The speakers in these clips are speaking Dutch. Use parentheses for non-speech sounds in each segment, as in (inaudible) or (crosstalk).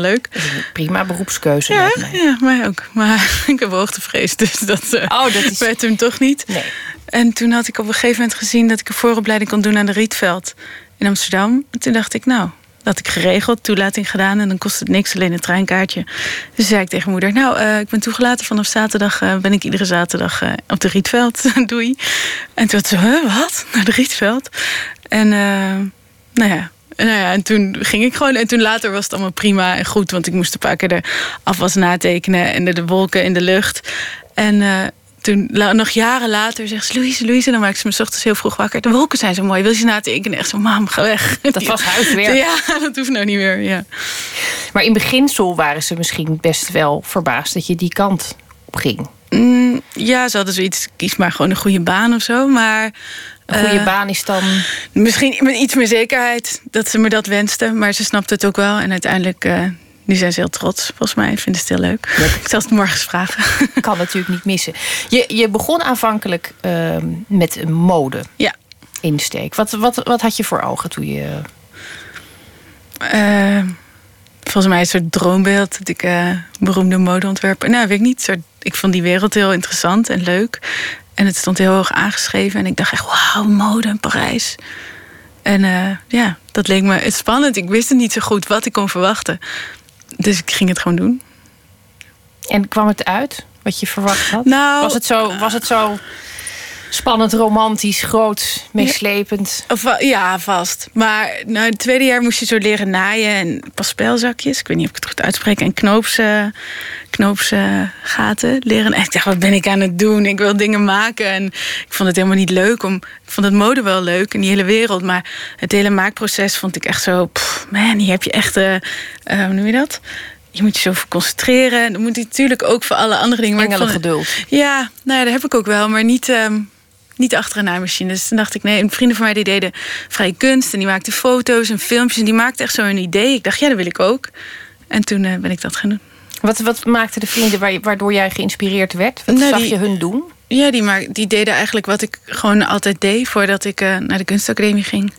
leuk. Prima beroepskeuze. Ja, ja, mij ook. Maar (laughs) ik heb hoogtevrees, dus dat, eh, Oh, dat is. werd hem toch niet. Nee. En toen had ik op een gegeven moment gezien dat ik een vooropleiding kon doen aan de Rietveld in Amsterdam. En toen dacht ik, nou, dat had ik geregeld, toelating gedaan en dan kost het niks, alleen een treinkaartje. Dus zei ik tegen moeder, nou, eh, ik ben toegelaten vanaf zaterdag, eh, ben ik iedere zaterdag op de Rietveld. (laughs) Doei. En toen had ze, huh, wat? Naar de Rietveld? En nou ja. Nou ja, en toen ging ik gewoon. En toen later was het allemaal prima en goed. Want ik moest een paar keer de afwas natekenen en de, de wolken in de lucht. En eh, toen, nog jaren later, zegt ze... Louise, Louise, dan maakt ze me 's ochtends heel vroeg wakker. De wolken zijn zo mooi, wil je ze natekenen? Echt zo, mam, ga weg. Dat was huiswerk. Ja, dat hoeft nou niet meer, ja. Maar in beginsel waren ze misschien best wel verbaasd dat je die kant op ging. Mm, ja, ze hadden zoiets, kies maar gewoon een goede baan of zo. Maar Een goede eh, baan is dan. misschien met iets meer zekerheid dat ze me dat wensten. Maar ze snapte het ook wel. En uiteindelijk, eh, nu zijn ze heel trots. Volgens mij vinden ze het heel leuk. Ik zal het morgens vragen. (laughs) kan natuurlijk niet missen. Je, je begon aanvankelijk ehm, met een mode ja. insteek. Wat, wat, wat had je voor ogen toen je. Eh, volgens mij een soort droombeeld dat ik eh, beroemde modeontwerper. Nou, weet ik niet. Soort, ik vond die wereld heel interessant en leuk. En het stond heel hoog aangeschreven. En ik dacht echt, wauw, mode in Parijs. En eh, ja, dat leek me spannend. Ik wist het niet zo goed wat ik kon verwachten. Dus ik ging het gewoon doen. En kwam het uit wat je verwacht had? Nou, was, het zo, was het zo spannend, romantisch, groot, meeslepend? Ja, vast. Maar nou, het tweede jaar moest je zo leren naaien en paspelzakjes. Ik weet niet of ik het goed uitspreek. En knoopse, knoopse gaten leren. En ik dacht, wat ben ik aan het doen? Ik wil dingen maken. En ik vond het helemaal niet leuk. Om, ik vond het mode wel leuk en die hele wereld. Maar het hele maakproces vond ik echt zo... pff, man, hier heb je echt... eh, eh, hoe noem je dat? Je moet je zo voor concentreren. Dat moet je natuurlijk ook voor alle andere dingen. Maar Engelen geduld. ja, nou ja, dat heb ik ook wel, maar niet, ehm, niet achter een naaimachine. Dus toen dacht ik, nee, en vrienden van mij die deden vrije kunst en die maakten foto's en filmpjes en die maakten echt zo een idee. Ik dacht, ja, dat wil ik ook. En toen eh, ben ik dat gaan doen. Wat, wat maakten de vrienden waardoor jij geïnspireerd werd? Wat Nou, zag die- je hun doen? Ja, die, maak, die deden eigenlijk wat ik gewoon altijd deed voordat ik eh, naar de kunstacademie ging.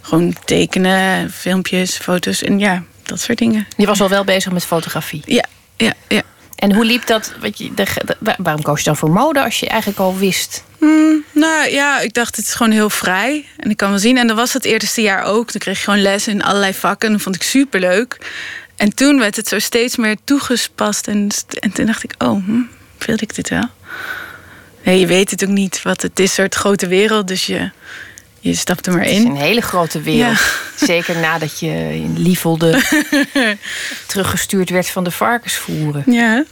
Gewoon tekenen, filmpjes, foto's en ja, dat soort dingen. Je was al wel bezig met fotografie. Ja, ja, ja. En hoe liep dat? Wat je, waarom koos je dan voor mode als je eigenlijk al wist? Hmm, nou ja, ik dacht het is gewoon heel vrij. En ik kan wel zien. En dat was het eerste jaar ook. Toen kreeg je gewoon les in allerlei vakken. En dat vond ik super leuk. En toen werd het zo steeds meer toegepast. En, en toen dacht ik, oh, hm, ik dit wel? Je weet het ook niet. Wat het is, soort grote wereld. Dus je, je stapt er maar Het is in. een hele grote wereld. Zeker nadat je in Lievelde (laughs) teruggestuurd werd van de varkensvoeren. Ja.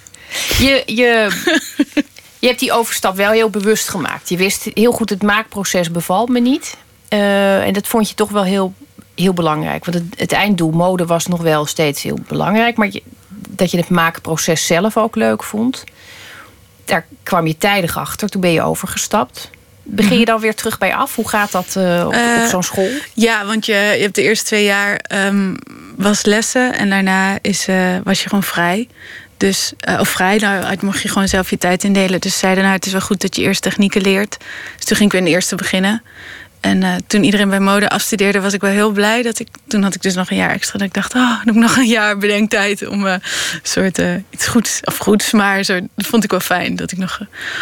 Je, je, je hebt die overstap wel heel bewust gemaakt. Je wist heel goed, het maakproces bevalt me niet. Eh, en dat vond je toch wel heel, heel belangrijk. Want het, het einddoel, mode, was nog wel steeds heel belangrijk. Maar je, dat je het maakproces zelf ook leuk vond. Daar kwam je tijdig achter. Toen ben je overgestapt. Begin je dan weer terug bij af? Hoe gaat dat eh, op, op Eh, zo'n school? Ja, want je, je hebt de eerste twee jaar ehm, was lessen en daarna is, eh, was je gewoon vrij. Dus, of vrij, nou, mocht je gewoon zelf je tijd indelen. Dus zeiden, nou, het is wel goed dat je eerst technieken leert. Dus toen ging ik weer in de eerste beginnen. En eh, toen iedereen bij mode afstudeerde, was ik wel heel blij dat ik. Toen had ik dus nog een jaar extra. Dat ik dacht, oh, dan heb ik nog een jaar bedenktijd om eh, een soort eh, iets goeds of goeds. Maar zo, dat vond ik wel fijn dat ik nog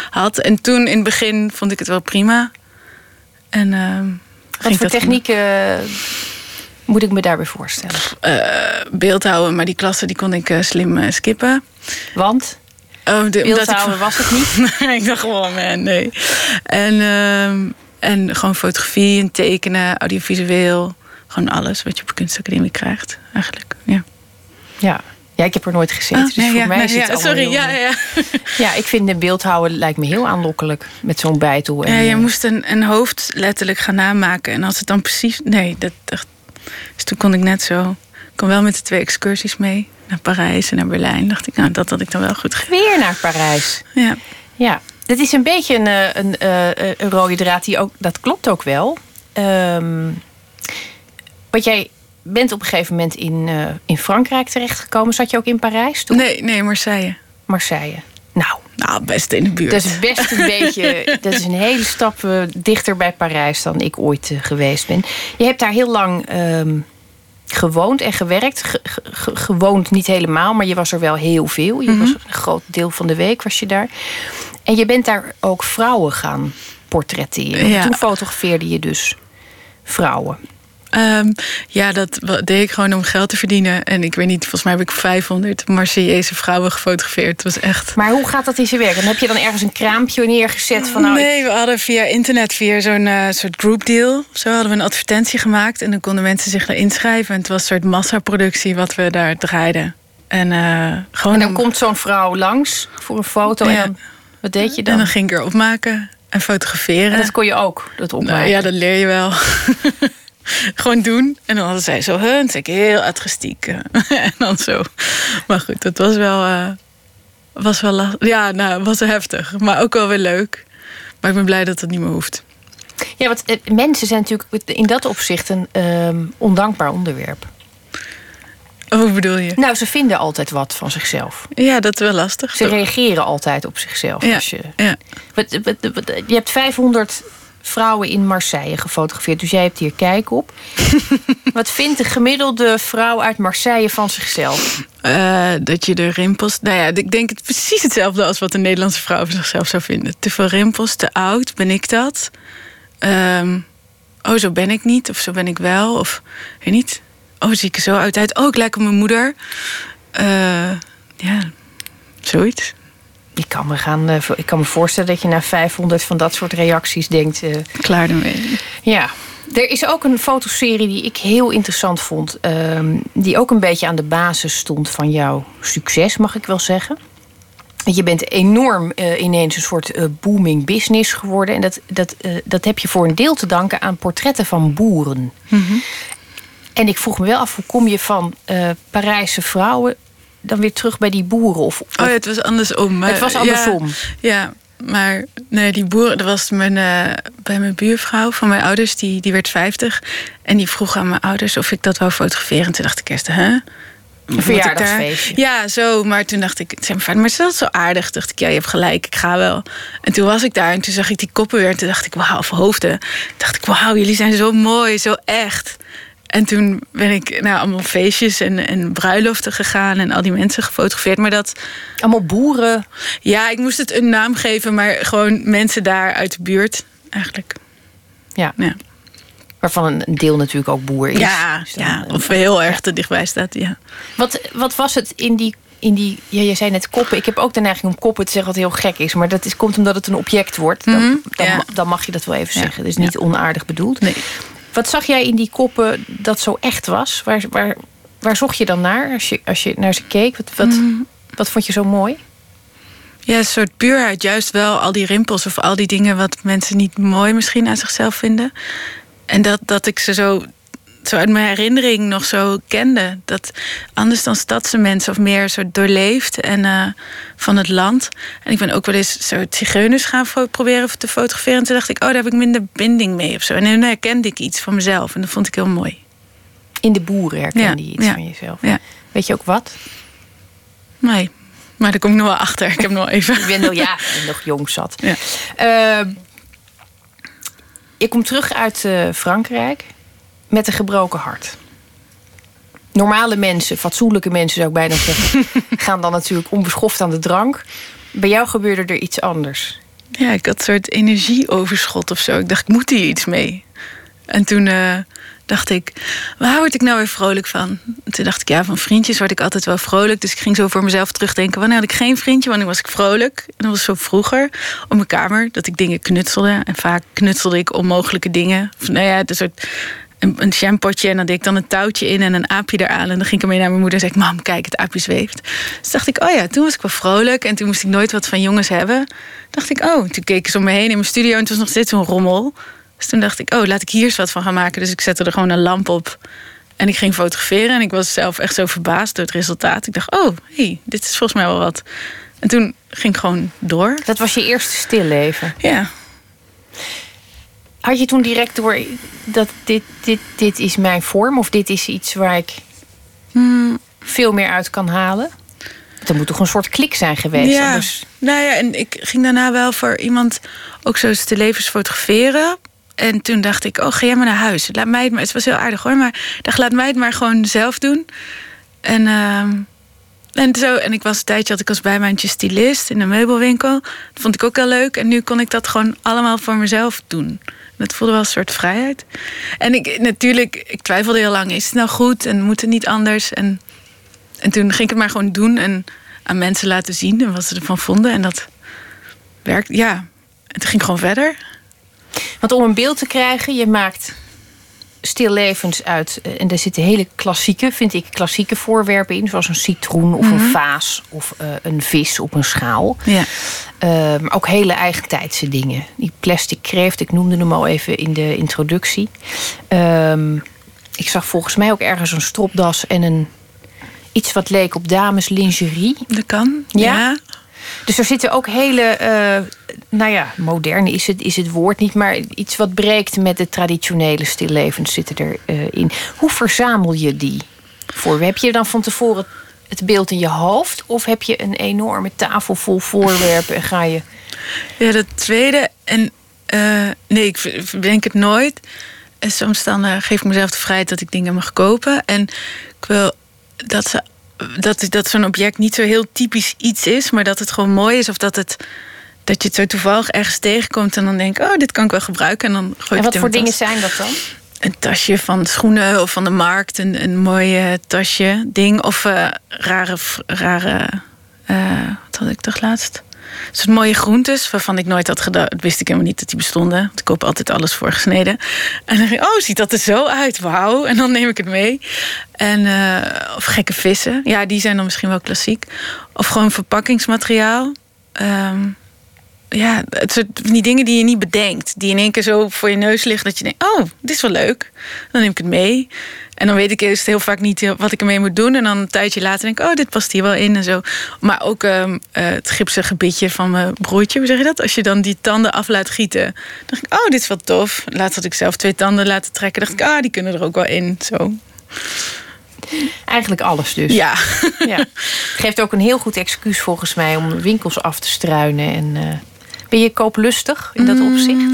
had. En toen in het begin vond ik het wel prima. En ehm, Wat voor technieken moet ik me daarbij voorstellen? beeldhouden, maar die klasse die kon ik slim skippen. Want Oh, de, omdat ik was het niet. (laughs) ik dacht gewoon, man, nee. En, ehm, en gewoon fotografie en tekenen, audiovisueel. Gewoon alles wat je op een kunstacademie krijgt, eigenlijk. Ja. Ja. ja, ik heb er nooit gezeten. Ah, dus voor ja, mij nee, is het ja, Sorry, ja, ja. (laughs) Ja, ik vind de beeldhouden lijkt me heel aanlokkelijk. Met zo'n bijtel. En, ja. Je eh, moest een, een hoofd letterlijk gaan namaken. En als het dan precies... Nee, dat, dat- dus toen kon ik net zo... Ik kon wel met de twee excursies mee. Naar Parijs en naar Berlijn. Dacht ik, nou, dat had ik dan wel goed gedaan. Weer naar Parijs. Ja. Ja, dit is een beetje een, eh, een, eh, een rode draad. Die ook, dat klopt ook wel. Ehm, want jij bent op een gegeven moment in, eh, in Frankrijk terechtgekomen. Zat je ook in Parijs toen? Nee, nee, Marseille. Marseille. Nou, Nou, best in de buurt. dat is best een beetje. (laughs) Dat is een hele stap dichter bij Parijs dan ik ooit geweest ben. Je hebt daar heel lang ehm, gewoond en gewerkt. Ge- ge- gewoond niet helemaal, maar je was er wel heel veel. Je was een groot deel van de week was je daar. En je bent daar ook vrouwen gaan portretteren. Ja. Toen fotografeerde je dus vrouwen. Ehm, ja, dat deed ik gewoon om geld te verdienen. En ik weet niet, volgens mij heb ik 500 Marseillese vrouwen gefotografeerd. Het was echt... Maar hoe gaat dat in zijn werk? Dan heb je dan ergens een kraampje neergezet van nou, nee, we hadden via internet, via zo'n eh, soort group deal... zo hadden we een advertentie gemaakt en dan konden mensen zich daar inschrijven. En het was een soort massaproductie wat we daar draaiden. En, eh, gewoon en dan om- komt zo'n vrouw langs voor een foto. En dan, wat deed je En dan? dan ging ik er opmaken en fotograferen. En dat kon je ook, dat opmaken. Nou, ja, dat leer je wel. (laughs) (laughs) Gewoon doen. En dan hadden zij zo, zei ik heel artistiek. eh. (laughs) en dan zo. Maar goed, dat was wel, eh, was wel last- Ja, nou, was heftig. Maar ook wel weer leuk. Maar ik ben blij dat het niet meer hoeft. Ja, want eh, mensen zijn natuurlijk in dat opzicht een ehm, ondankbaar onderwerp. Oh, hoe bedoel je? Nou, ze vinden altijd wat van zichzelf. Ja, dat is wel lastig. Ze reageren altijd op zichzelf. Ja, Als je, ja. wat, wat, wat- je hebt 500 vrouwen in Marseille gefotografeerd, dus jij hebt hier kijk op. (laughs) wat vindt de gemiddelde vrouw uit Marseille van zichzelf? Eh, dat je de rimpels... Nou ja, ik denk het precies hetzelfde als wat een Nederlandse vrouw van zichzelf zou vinden. Te veel rimpels, te oud, ben ik dat? Ehm, oh, zo ben ik niet. Of zo ben ik wel. Of, weet niet. Oh, zie ik er zo uit uit. Oh, ik lijk op mijn moeder. Eh, ja, zoiets. Ik kan, me gaan, eh, ik kan me voorstellen dat je na 500 van dat soort reacties denkt... eh, Klaar ermee. Ja, er is ook een fotoserie die ik heel interessant vond. ehm, die ook een beetje aan de basis stond van jouw succes, mag ik wel zeggen. Je bent enorm eh, ineens een soort booming business geworden. En dat, dat, dat heb je voor een deel te danken aan portretten van boeren. En ik vroeg me wel af, hoe kom je van Parijse vrouwen dan weer terug bij die boeren? Of, of- Oh ja, het was andersom. maar- Het was andersom. Ja, maar nee, die boer, dat was mijn, eh, bij mijn buurvrouw van mijn ouders, die, die werd 50. En die vroeg aan mijn ouders of ik dat wou fotograferen. En toen dacht ik eerst, hè? Verjaardagsfeestje. Ja, zo. Maar toen dacht ik, zei mijn vader, maar is dat zo aardig? Toen dacht ik, ja, je hebt gelijk, ik ga wel. En toen was ik daar en toen zag ik die koppen weer. En toen dacht ik, wauw, of hoofden. Toen dacht ik, wauw, jullie zijn zo mooi, zo echt. En toen ben ik naar allemaal feestjes en, en bruiloften gegaan en al die mensen gefotografeerd. Maar dat, allemaal boeren. ja, ik moest het een naam geven, maar gewoon mensen daar uit de buurt eigenlijk. Ja, Ja, waarvan een deel natuurlijk ook boer is. ja, Dus ja of heel erg te dichtbij staat. Ja. Wat, wat was het in die. In die ja, je zei net koppen. Ik heb ook de neiging om koppen te zeggen wat heel gek is. Maar dat is, komt omdat het een object wordt. Dan, Mhm, dan, ja. dan mag je dat wel even Ja, zeggen. Dus niet onaardig bedoeld. Nee. Wat zag jij in die koppen dat zo echt was? Waar, waar, waar zocht je dan naar als je, als je naar ze keek? Wat, wat, Mhm. wat vond je zo mooi? ja, een soort puurheid. Juist wel al die rimpels of al die dingen wat mensen niet mooi misschien aan zichzelf vinden. En dat, dat ik ze zo, zo uit mijn herinnering nog zo kende. Dat anders dan stadse mensen of meer soort doorleefd en eh, van het land. En ik ben ook wel eens zo zigeuners gaan proberen te fotograferen. En toen dacht ik, oh, daar heb ik minder binding mee of zo. En dan herkende ik iets van mezelf. En dat vond ik heel mooi. In de boeren herkende Ja, je iets ja, van jezelf. ja. Weet je ook wat? Nee, maar daar kom ik nog wel achter. Ik heb nog even... Ik ben nog, ja, ik ben nog jong zat. Ja. Eh, je komt terug uit eh, Frankrijk met een gebroken hart. Normale mensen, fatsoenlijke mensen zou ik bijna zeggen, (laughs) gaan dan natuurlijk onbeschoft aan de drank. Bij jou gebeurde er iets anders. Ja, ik had een soort energieoverschot of zo. Ik dacht, ik moet hier iets mee. En toen eh, dacht ik, waar word ik nou weer vrolijk van? En toen dacht ik, ja, van vriendjes word ik altijd wel vrolijk. Dus ik ging zo voor mezelf terugdenken. Wanneer had ik geen vriendje? Wanneer was ik vrolijk? En dat was zo vroeger op mijn kamer dat ik dingen knutselde. En vaak knutselde ik onmogelijke dingen. Of, nou ja, een soort een, een jampotje en dan deed ik dan een touwtje in en een aapje eraan. En dan ging ik ermee naar mijn moeder en zei ik, mam, kijk, het aapje zweeft. Dus dacht ik, oh ja, toen was ik wel vrolijk. En toen moest ik nooit wat van jongens hebben. Dacht ik, oh, toen keek ik zo om me heen in mijn studio en het was nog steeds zo'n rommel. Dus toen dacht ik, oh, laat ik hier eens wat van gaan maken. Dus ik zette er gewoon een lamp op. En ik ging fotograferen en ik was zelf echt zo verbaasd door het resultaat. Ik dacht, oh, hey, dit is volgens mij wel wat. En toen ging ik gewoon door. Dat was je eerste stilleven. Ja, Had je toen direct door dat dit, dit, dit is mijn vorm of dit is iets waar ik Hmm. veel meer uit kan halen? Er moet toch een soort klik zijn geweest. Ja. Anders Nou ja, en ik ging daarna wel voor iemand ook zo te levens fotograferen. En toen dacht ik, oh, ga jij maar naar huis. Laat mij het maar. Het was heel aardig hoor, maar dacht, laat mij het maar gewoon zelf doen. En, ehm, en zo, en ik was een tijdje, had ik als bijbaantje stylist in een meubelwinkel. Dat vond ik ook heel leuk. En nu kon ik dat gewoon allemaal voor mezelf doen. Dat voelde wel een soort vrijheid. En ik natuurlijk, ik twijfelde heel lang, is het nou goed en moet het niet anders? En, en toen ging ik het maar gewoon doen en aan mensen laten zien en wat ze ervan vonden. En dat werkt, ja. En toen ging gewoon verder. Want om een beeld te krijgen, je maakt stillevens uit. eh, En daar zitten hele klassieke, vind ik, klassieke voorwerpen in. Zoals een citroen of een vaas of eh, een vis op een schaal. Ja. Eh, maar ook hele eigentijdse dingen. Die plastic kreeft, ik noemde hem al even in de introductie. Ehm, ik zag volgens mij ook ergens een stropdas en een iets wat leek op dames lingerie. Dat kan. Ja? Ja. Dus er zitten ook hele, nou ja, moderne is het, is het woord niet, maar iets wat breekt met de traditionele stillevens zitten erin. in. Hoe verzamel je die voor? Heb je dan van tevoren het beeld in je hoofd? Of heb je een enorme tafel vol voorwerpen en ga je. Ja, dat tweede. En eh, nee, ik bedenk het nooit. En soms dan eh, geef ik mezelf de vrijheid dat ik dingen mag kopen. En ik wil dat, ze, dat, dat zo'n object niet zo heel typisch iets is, maar dat het gewoon mooi is. Of dat, het, dat je het zo toevallig ergens tegenkomt en dan denk oh, dit kan ik wel gebruiken. En dan gooi En wat voor dingen tas. zijn dat dan? Een tasje van schoenen of van de markt. Een, een mooi tasje, ding. Of eh, rare, rare eh, wat had ik toch laatst? Een soort mooie groentes waarvan ik nooit had gedaan. Dat wist ik helemaal niet dat die bestonden. Want ik koop altijd alles voorgesneden. En dan denk ik, oh, ziet dat er zo uit? Wauw. En dan neem ik het mee. En, eh, of gekke vissen. Ja, die zijn dan misschien wel klassiek. Of gewoon verpakkingsmateriaal. Ehm, ja, het soort van die dingen die je niet bedenkt. Die in één keer zo voor je neus liggen. Dat je denkt, oh, dit is wel leuk. Dan neem ik het mee. En dan weet ik eerst heel vaak niet wat ik ermee moet doen. En dan een tijdje later denk ik, oh, dit past hier wel in en zo. Maar ook eh, het gipsen gebiedje van mijn broertje, hoe zeg je dat? Als je dan die tanden af laat gieten. Dan dacht ik, oh, dit is wel tof. Laatst had ik zelf twee tanden laten trekken. dacht ik, ah, die kunnen er ook wel in. Zo. Eigenlijk alles dus. Ja. Ja. Het (laughs) geeft ook een heel goed excuus volgens mij om winkels af te struinen. En, eh, ben je kooplustig in dat opzicht?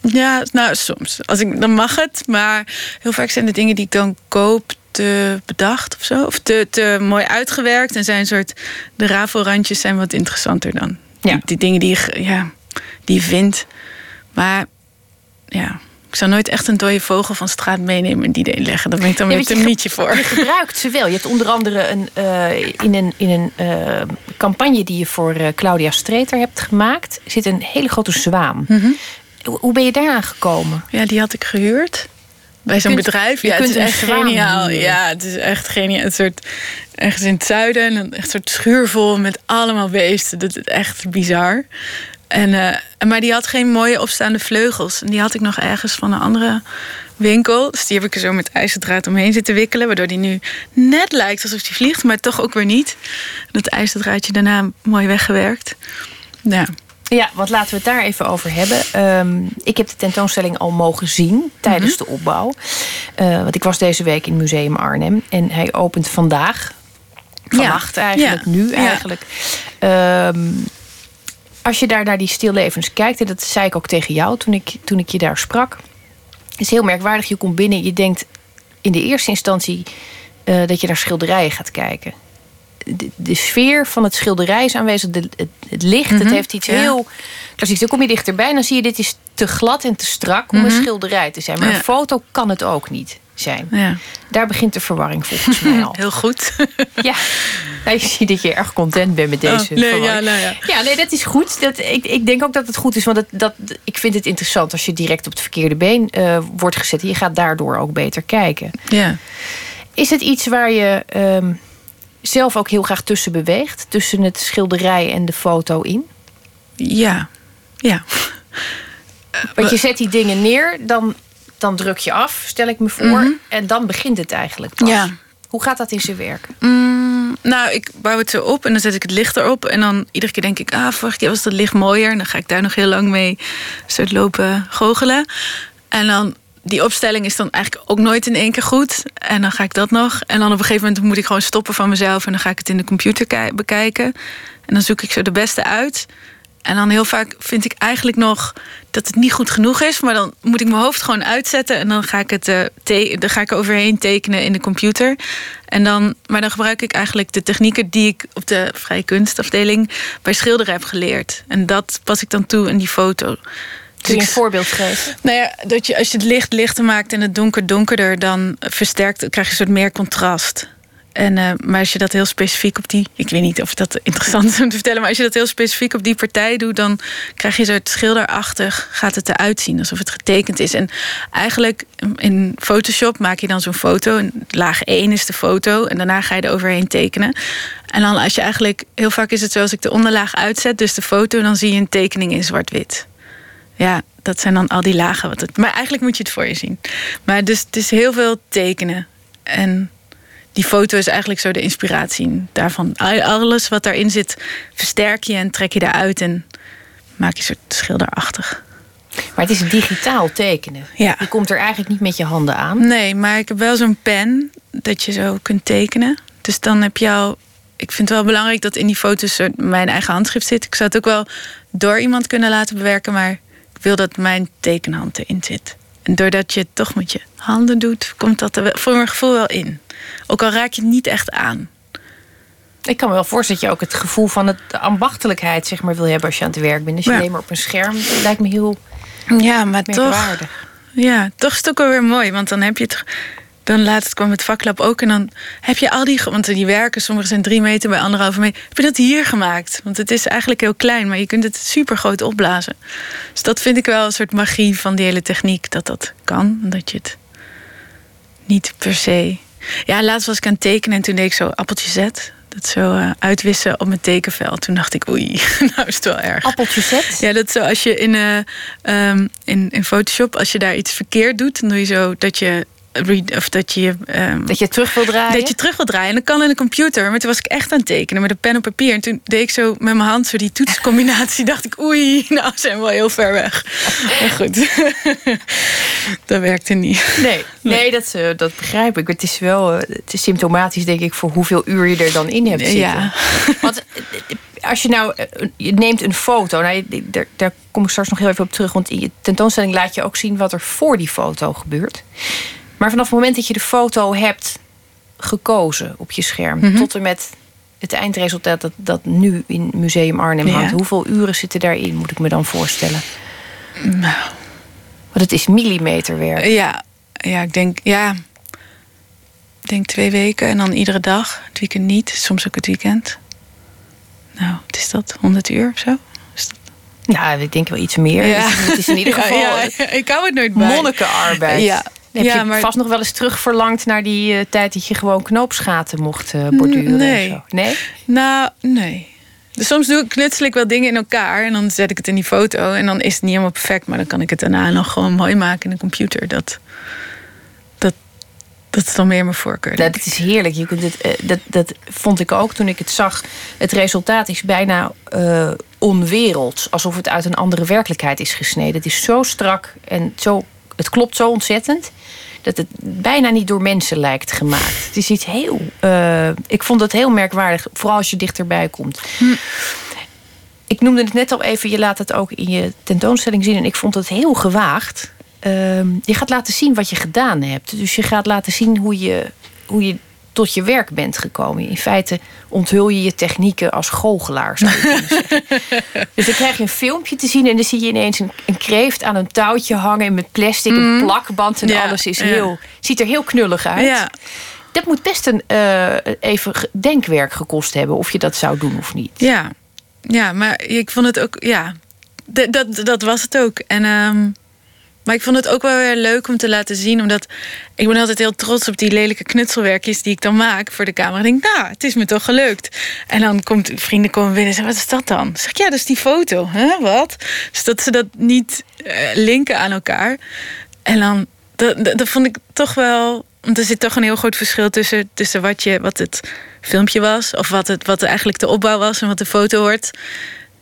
Ja, nou soms. Als ik, dan mag het. Maar heel vaak zijn de dingen die ik dan koop te bedacht of zo. Of te, te mooi uitgewerkt. En zijn een soort. De rafelrandjes zijn wat interessanter dan. Ja. Die, die dingen die je, ja, die je vindt. Maar ja. Ik zou nooit echt een dode vogel van straat meenemen en die erin leggen. Daar ben ik dan Ja, weer te je nietje voor. Je gebruikt ze wel. Je hebt onder andere een, eh, in een, in een eh, campagne die je voor eh, Claudia Streeter hebt gemaakt, zit een hele grote zwaan. Mhm. Hoe- Hoe ben je daaraan gekomen? Ja, die had ik gehuurd. Bij zo'n bedrijf. je Ja, het is een echt geniaal. huren. Ja, het is echt geniaal. Een soort, ergens in het zuiden. En een echt soort schuur vol met allemaal beesten. Dat is echt bizar. En, eh, maar die had geen mooie opstaande vleugels. En die had ik nog ergens van een andere winkel. Dus die heb ik er zo met ijzerdraad omheen zitten wikkelen. Waardoor die nu net lijkt alsof die vliegt. Maar toch ook weer niet. Dat ijzerdraadje daarna mooi weggewerkt. Ja. Ja, want laten we het daar even over hebben. Ehm, ik heb de tentoonstelling al mogen zien tijdens de opbouw. Eh, want ik was deze week in Museum Arnhem. En hij opent vandaag. Vannacht eigenlijk, Ja. nu Ja. eigenlijk. Als je daar naar die stillevens kijkt... en dat zei ik ook tegen jou toen ik, toen ik je daar sprak... is heel merkwaardig. Je komt binnen, je denkt in de eerste instantie... eh, dat je naar schilderijen gaat kijken. De, de sfeer van het schilderij is aanwezig. De, het, het licht, het Mhm, heeft iets ja. heel klassieks. Dan kom je dichterbij en dan zie je... dit is te glad en te strak om een schilderij te zijn. Maar Ja. een foto kan het ook niet zijn. ja. Daar begint de verwarring volgens mij (laughs) al. Heel goed. (laughs) Ja, nou, je ziet dat je erg content bent met deze Oh, nee, ja, nou ja. Ja, nee, dat is goed. Dat, ik, ik denk ook dat het goed is. Want dat, dat, ik vind het interessant als je direct op het verkeerde been eh, wordt gezet. Je gaat daardoor ook beter kijken. Ja. Is het iets waar je ehm, zelf ook heel graag tussen beweegt? Tussen het schilderij en de foto in? Ja. Ja. Want je zet die dingen neer, dan, dan druk je af, stel ik me voor. En dan begint het eigenlijk pas. Ja. Hoe gaat dat in zijn werk? Mm, nou, ik bouw het zo op en dan zet ik het licht erop. En dan iedere keer denk ik, ah, vorige keer was dat licht mooier. En dan ga ik daar nog heel lang mee soort lopen goochelen. En dan, die opstelling is dan eigenlijk ook nooit in één keer goed. En dan ga ik dat nog. En dan op een gegeven moment moet ik gewoon stoppen van mezelf. En dan ga ik het in de computer ki- bekijken. En dan zoek ik zo de beste uit. En dan heel vaak vind ik eigenlijk nog dat het niet goed genoeg is. Maar dan moet ik mijn hoofd gewoon uitzetten. En dan ga ik het uh, dan ga ik overheen tekenen in de computer. En dan, maar dan gebruik ik eigenlijk de technieken die ik op de vrije kunstafdeling bij schilderen heb geleerd. En dat pas ik dan toe in die foto. Kun je een voorbeeld geven? Nou ja, dat je als je het licht lichter maakt en het donker donkerder, dan versterkt, krijg je een soort meer contrast. En, uh, maar als je dat heel specifiek op die. Ik weet niet of dat interessant is om te vertellen. Maar als je dat heel specifiek op die partij doet. dan krijg je soort schilderachtig. gaat het eruit zien alsof het getekend is. En eigenlijk in Photoshop maak je dan zo'n foto. En laag 1 is de foto. En daarna ga je er overheen tekenen. En dan als je eigenlijk. Heel vaak is het zo als ik de onderlaag uitzet. Dus de foto. dan zie je een tekening in zwart-wit. Ja, dat zijn dan al die lagen. Wat het, maar eigenlijk moet je het voor je zien. Maar dus het is heel veel tekenen. En die foto is eigenlijk zo de inspiratie daarvan. Alles wat daarin zit, versterk je en trek je eruit en maak je soort schilderachtig. Maar het is digitaal tekenen. Ja. Je komt er eigenlijk niet met je handen aan. Nee, maar ik heb wel zo'n pen dat je zo kunt tekenen. Dus dan heb je al. Ik vind het wel belangrijk dat in die foto's mijn eigen handschrift zit. Ik zou het ook wel door iemand kunnen laten bewerken, maar ik wil dat mijn tekenhand erin zit. En doordat je het toch met je handen doet, komt dat er voor mijn gevoel wel in. Ook al raak je het niet echt aan. Ik kan me wel voorstellen dat je ook het gevoel van het ambachtelijkheid zeg maar, wil hebben als je aan het werk bent. Als je alleen maar op een scherm, lijkt me heel ja, maar toch, ja, toch is het ook wel weer mooi. Want dan heb je het. Dan laatst kwam het vaklab ook. En dan heb je al die. Want die werken, sommige zijn drie meter bij anderhalve meter. Heb je dat hier gemaakt? Want het is eigenlijk heel klein, maar je kunt het super groot opblazen. Dus dat vind ik wel een soort magie van die hele techniek. Dat dat kan. Dat je het niet per se ja, laatst was ik aan het tekenen en toen deed ik zo appeltje zet. Dat zo uh, uitwissen op mijn tekenveld. Toen dacht ik, oei, (laughs) nou is het wel erg. Appeltje zet? Ja, dat zo als je in, uh, in, in Photoshop, als je daar iets verkeerd doet, dan doe je zo dat je of dat je, um, dat je terug wil draaien. Dat je terug wil draaien. En dat kan in de computer. Maar toen was ik echt aan het tekenen met een pen op papier. En toen deed ik zo met mijn hand zo die toetscombinatie. (laughs) dacht ik, oei, nou zijn we wel heel ver weg. Maar goed, (laughs) dat werkte niet. Nee, (laughs) nee dat, uh, dat begrijp ik. Het is wel uh, het is symptomatisch, denk ik, voor hoeveel uur je er dan in hebt zitten. Ja. Want eh, als je nou, je neemt een foto, nou, daar, daar kom ik straks nog heel even op terug. Want in je tentoonstelling laat je ook zien wat er voor die foto gebeurt. Maar vanaf het moment dat je de foto hebt gekozen op je scherm, mhm. tot en met het eindresultaat dat, dat nu in Museum Arnhem hangt, hoeveel uren zitten daarin, moet ik me dan voorstellen? Nou. Want het is millimeterwerk. Ja, ja ik denk, ja. Ik denk twee weken en dan iedere dag. Het weekend niet, soms ook het weekend. Nou, wat is dat? 100 uur of zo? Nou, ik denk wel iets meer. Ja. Het is in ieder (laughs) geval. Ja, ik hou het nooit bij. Monnikenarbeid. Ja, heb ja, je maar... vast nog wel eens terug verlangd naar die uh, tijd dat je gewoon knoopsgaten mocht uh, borduren? Nee. Zo. Nee? Nou, nee. Dus soms doe ik, knutsel ik wel dingen in elkaar en dan zet ik het in die foto. En dan is het niet helemaal perfect, maar dan kan ik het daarna nog gewoon mooi maken in de computer. Dat, dat, dat is dan meer mijn voorkeur. dat is heerlijk. Je kunt het, uh, dat, dat vond ik ook toen ik het zag. Het resultaat is bijna uh, onwerelds. Alsof het uit een andere werkelijkheid is gesneden. Het is zo strak en zo het klopt zo ontzettend dat het bijna niet door mensen lijkt gemaakt. Het is iets heel. Uh, ik vond het heel merkwaardig, vooral als je dichterbij komt. Hm. Ik noemde het net al even, je laat het ook in je tentoonstelling zien. En ik vond het heel gewaagd. Uh, je gaat laten zien wat je gedaan hebt. Dus je gaat laten zien hoe je, hoe je tot je werk bent gekomen. In feite onthul je je technieken als goochelaar, zou je (laughs) dus dan krijg je een filmpje te zien en dan zie je ineens een, een kreeft aan een touwtje hangen met plastic, een mhm. plakband en alles is heel, ziet er heel knullig uit. Ja. Dat moet best een uh, even denkwerk gekost hebben of je dat zou doen of niet. Ja, ja maar ik vond het ook, ja, dat, dat was het ook. En um, maar ik vond het ook wel weer leuk om te laten zien. Omdat ik ben altijd heel trots op die lelijke knutselwerkjes die ik dan maak voor de camera. Ik denk, nou, het is me toch gelukt. En dan komt vrienden komen binnen en zeggen, wat is dat dan? Zeg ik, ja, dat is die foto. Huh? Wat? Dus dat ze dat niet uh, linken aan elkaar. En dan, dat, dat, vond ik toch wel... Want er zit toch een heel groot verschil tussen, tussen wat, je, wat het filmpje was... of wat, het, wat eigenlijk de opbouw was en wat de foto wordt.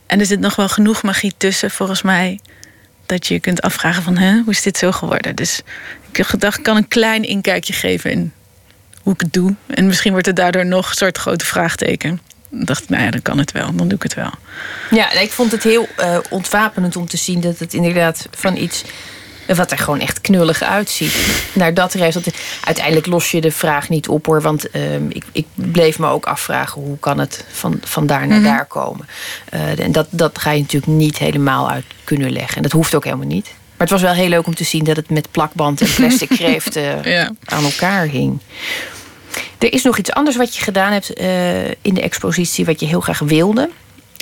En er zit nog wel genoeg magie tussen, volgens mij dat je je kunt afvragen van hè, hoe is dit zo geworden. Dus ik gedacht, kan een klein inkijkje geven in hoe ik het doe. En misschien wordt het daardoor nog een soort grote vraagteken. Dan dacht ik, nou ja, dan kan het wel, dan doe ik het wel. Ja, ik vond het heel uh, ontwapenend om te zien dat het inderdaad van iets wat er gewoon echt knullig uitziet. Naar dat resultaat. Uiteindelijk los je de vraag niet op hoor. Want uh, ik, ik, bleef me ook afvragen hoe kan het van, van daar naar mhm. daar komen. Uh, en dat, dat ga je natuurlijk niet helemaal uit kunnen leggen. En dat hoeft ook helemaal niet. Maar het was wel heel leuk om te zien dat het met plakband en plastic (laughs) kreeft ja. aan elkaar hing. Er is nog iets anders wat je gedaan hebt uh, in de expositie, wat je heel graag wilde.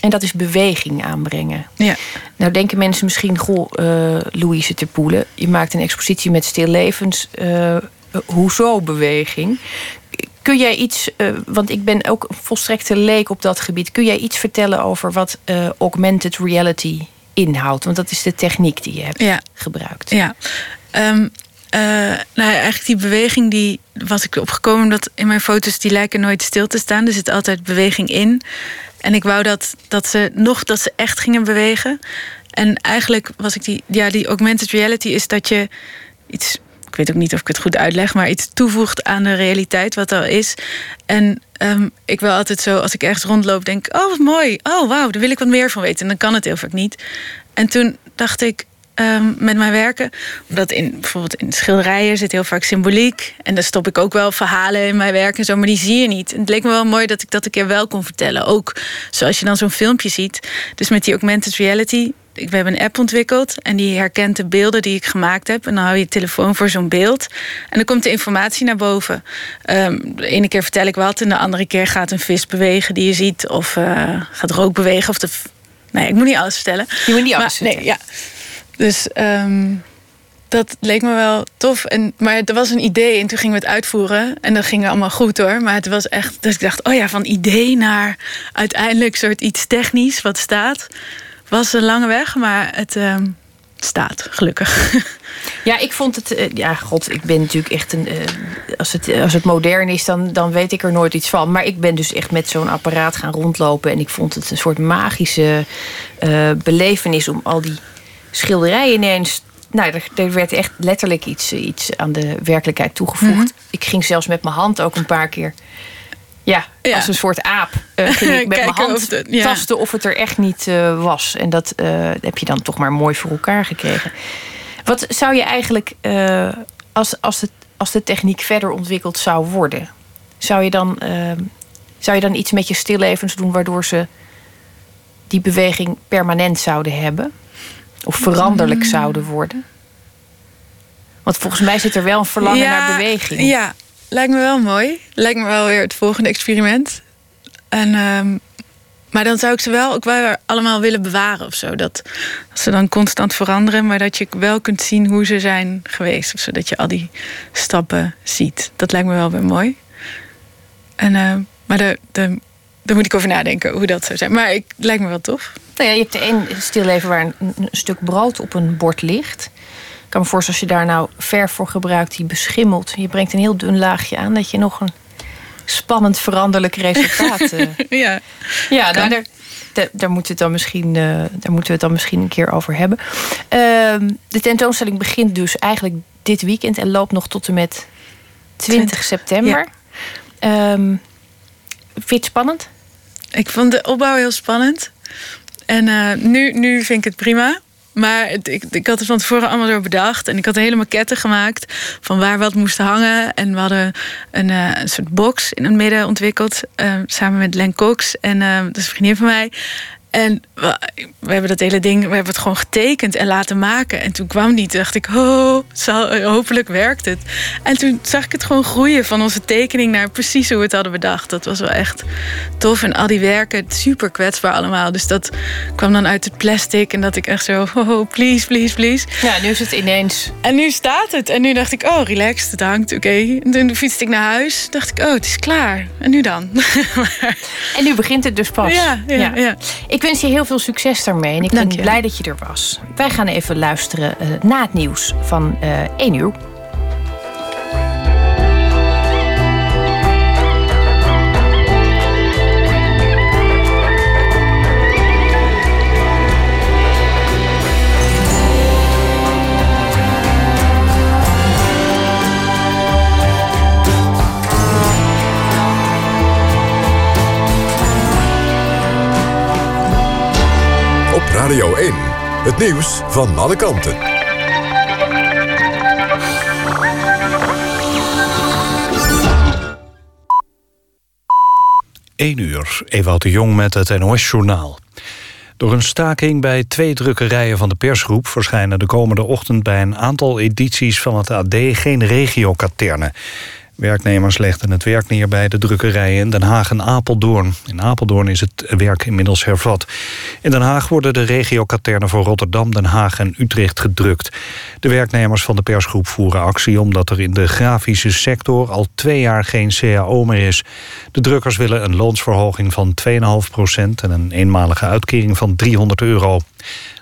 En dat is beweging aanbrengen. Ja. Nou denken mensen misschien, goh, uh, Louise Terpoelen... je maakt een expositie met stillevens. Uh, hoezo beweging? Kun jij iets, uh, want ik ben ook volstrekte leek op dat gebied... kun jij iets vertellen over wat augmented reality inhoudt? Want dat is de techniek die je hebt ja. gebruikt. Ja, um, nou ja, eigenlijk die beweging die was ik opgekomen omdat in mijn foto's die lijken nooit stil te staan. Er zit altijd beweging in. En ik wou dat, dat ze nog dat ze echt gingen bewegen. En eigenlijk was ik die, ja, die augmented reality is dat je iets, ik weet ook niet of ik het goed uitleg, maar iets toevoegt aan de realiteit wat er is. En um, ik wil altijd zo, als ik ergens rondloop, denk: oh wat mooi, oh wauw, daar wil ik wat meer van weten. En dan kan het heel vaak niet. En toen dacht ik, um, met mijn werken. Omdat in bijvoorbeeld in schilderijen zit heel vaak symboliek. En daar stop ik ook wel verhalen in mijn werk en zo, maar die zie je niet. En het leek me wel mooi dat ik dat een keer wel kon vertellen. Ook zoals je dan zo'n filmpje ziet. Dus met die augmented reality. We hebben een app ontwikkeld en die herkent de beelden die ik gemaakt heb. En dan hou je je telefoon voor zo'n beeld. En dan komt de informatie naar boven. Um, de ene keer vertel ik wat en de andere keer gaat een vis bewegen die je ziet. Of uh, gaat rook bewegen. Of de. Nee, ik moet niet alles vertellen. Je moet niet alles maar, Nee, ja. Dus um, dat leek me wel tof. En, maar er was een idee en toen gingen we het uitvoeren. En dat ging allemaal goed hoor. Maar het was echt dat ik dacht, oh ja, van idee naar uiteindelijk soort iets technisch wat staat. Was een lange weg, maar het um, staat, gelukkig. (laughs) Ja, ik vond het. Uh, ja, god, ik ben natuurlijk echt een. Uh, als, het, als het modern is, dan, dan weet ik er nooit iets van. Maar ik ben dus echt met zo'n apparaat gaan rondlopen. En ik vond het een soort magische uh, belevenis om al die schilderijen ineens. Nou, er, er, werd echt letterlijk iets, iets aan de werkelijkheid toegevoegd. Mhm. Ik ging zelfs met mijn hand ook een paar keer. Ja, als een soort aap uh, ging ik (laughs) met mijn hand of tasten of het er echt niet uh, was. En dat uh, heb je dan toch maar mooi voor elkaar gekregen. Wat zou je eigenlijk, als, als, het, als de techniek verder ontwikkeld zou worden, zou je dan, zou je dan iets met je stillevens doen waardoor ze die beweging permanent zouden hebben? Of veranderlijk mm. zouden worden? Want volgens mij zit er wel een verlangen naar beweging. Ja, lijkt me wel mooi. Lijkt me wel weer het volgende experiment. En, um, maar dan zou ik ze wel ook wel allemaal willen bewaren of zo. Dat ze dan constant veranderen, maar dat je wel kunt zien hoe ze zijn geweest. Of zodat je al die stappen ziet. Dat lijkt me wel weer mooi. En, uh, maar de, de, daar moet ik over nadenken hoe dat zou zijn. Maar ik, lijkt me wel tof. Nou ja, je hebt de een stilleven waar een, stuk brood op een bord ligt. Ik kan me voorstellen als je daar nou verf voor gebruikt die beschimmelt. Je brengt een heel dun laagje aan dat je nog een spannend veranderlijk resultaat. Uh... (laughs) ja, ja nou, daar, daar, daar, moeten we het dan misschien, uh, daar moeten we het dan misschien een keer over hebben. Uh, de tentoonstelling begint dus eigenlijk dit weekend en loopt nog tot en met 20, 20. september. Ja. Um, vind je het spannend? Ik vond de opbouw heel spannend. En uh, nu, nu vind ik het prima. Maar ik, ik had het van tevoren allemaal zo bedacht. En ik had hele maquette gemaakt van waar wat moest hangen. En we hadden een, uh, een soort box in het midden ontwikkeld. Uh, samen met Len Cox. En dat is een vriendin van mij. En we, we, hebben dat hele ding, we hebben het gewoon getekend en laten maken. En toen kwam die, toen dacht ik, oh, zal, hopelijk werkt het. En toen zag ik het gewoon groeien van onze tekening naar precies hoe we het hadden bedacht. Dat was wel echt tof. En al die werken, super kwetsbaar allemaal. Dus dat kwam dan uit het plastic. En dat ik echt zo, oh, please, please, please. Ja, nu is het ineens. En nu staat het. En nu dacht ik, oh, relaxed, het hangt, oké. En toen fietste ik naar huis. Dacht ik, oh, het is klaar. En nu dan? (laughs) en nu begint het dus pas. Ja, ja, ja. ja. Ik wens je heel veel succes daarmee. En ik ben blij dat je er was. Wij gaan even luisteren uh, na het nieuws van uh, eh, 1 uur. Radio 1. Het nieuws van alle kanten. 1 uur, Ewout de Jong met het NOS-journaal. Door een staking bij twee drukkerijen van de persgroep... verschijnen de komende ochtend bij een aantal edities van het AD geen regiokaternen. Werknemers legden het werk neer bij de drukkerijen in Den Haag en Apeldoorn. In Apeldoorn is het werk inmiddels hervat. In Den Haag worden de regiokaternen voor Rotterdam, Den Haag en Utrecht gedrukt. De werknemers van de persgroep voeren actie omdat er in de grafische sector al twee jaar geen CAO meer is. De drukkers willen een loonsverhoging van 2,5 procent en een eenmalige uitkering van 300 euro.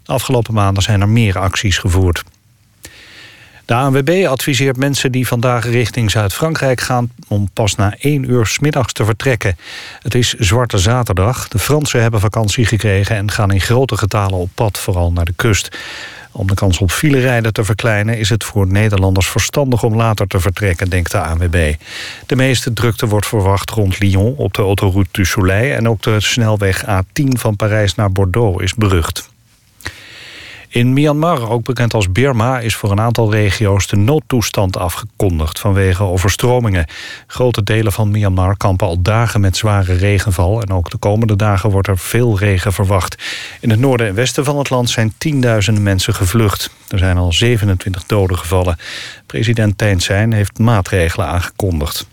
De afgelopen maanden zijn er meer acties gevoerd. De ANWB adviseert mensen die vandaag richting Zuid-Frankrijk gaan... om pas na één uur smiddags te vertrekken. Het is Zwarte Zaterdag. De Fransen hebben vakantie gekregen... en gaan in grote getalen op pad, vooral naar de kust. Om de kans op filerijden te verkleinen... is het voor Nederlanders verstandig om later te vertrekken, denkt de ANWB. De meeste drukte wordt verwacht rond Lyon op de autoroute du Soleil... en ook de snelweg A10 van Parijs naar Bordeaux is berucht. In Myanmar, ook bekend als Birma, is voor een aantal regio's de noodtoestand afgekondigd vanwege overstromingen. Grote delen van Myanmar kampen al dagen met zware regenval en ook de komende dagen wordt er veel regen verwacht. In het noorden en westen van het land zijn tienduizenden mensen gevlucht. Er zijn al 27 doden gevallen. President Thein Sein heeft maatregelen aangekondigd.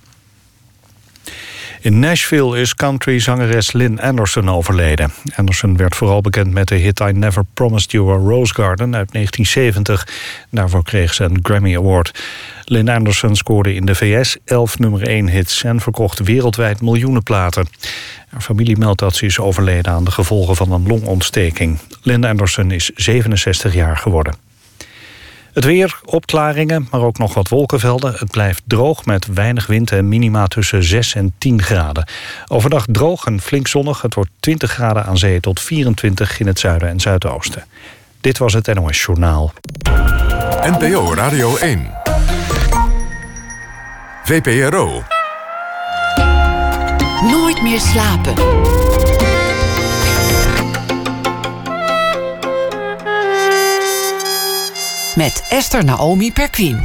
In Nashville is country-zangeres Lynn Anderson overleden. Anderson werd vooral bekend met de hit I Never Promised You a Rose Garden uit 1970. Daarvoor kreeg ze een Grammy Award. Lynn Anderson scoorde in de VS 11 nummer 1 hits... en verkocht wereldwijd miljoenen platen. Haar familie meldt dat ze is overleden aan de gevolgen van een longontsteking. Lynn Anderson is 67 jaar geworden. Het weer, opklaringen, maar ook nog wat wolkenvelden. Het blijft droog met weinig wind en minima tussen 6 en 10 graden. Overdag droog en flink zonnig. Het wordt 20 graden aan zee tot 24 in het zuiden en zuidoosten. Dit was het NOS Journaal. NPO Radio 1. VPRO. Nooit meer slapen. Met Esther Naomi Perquin.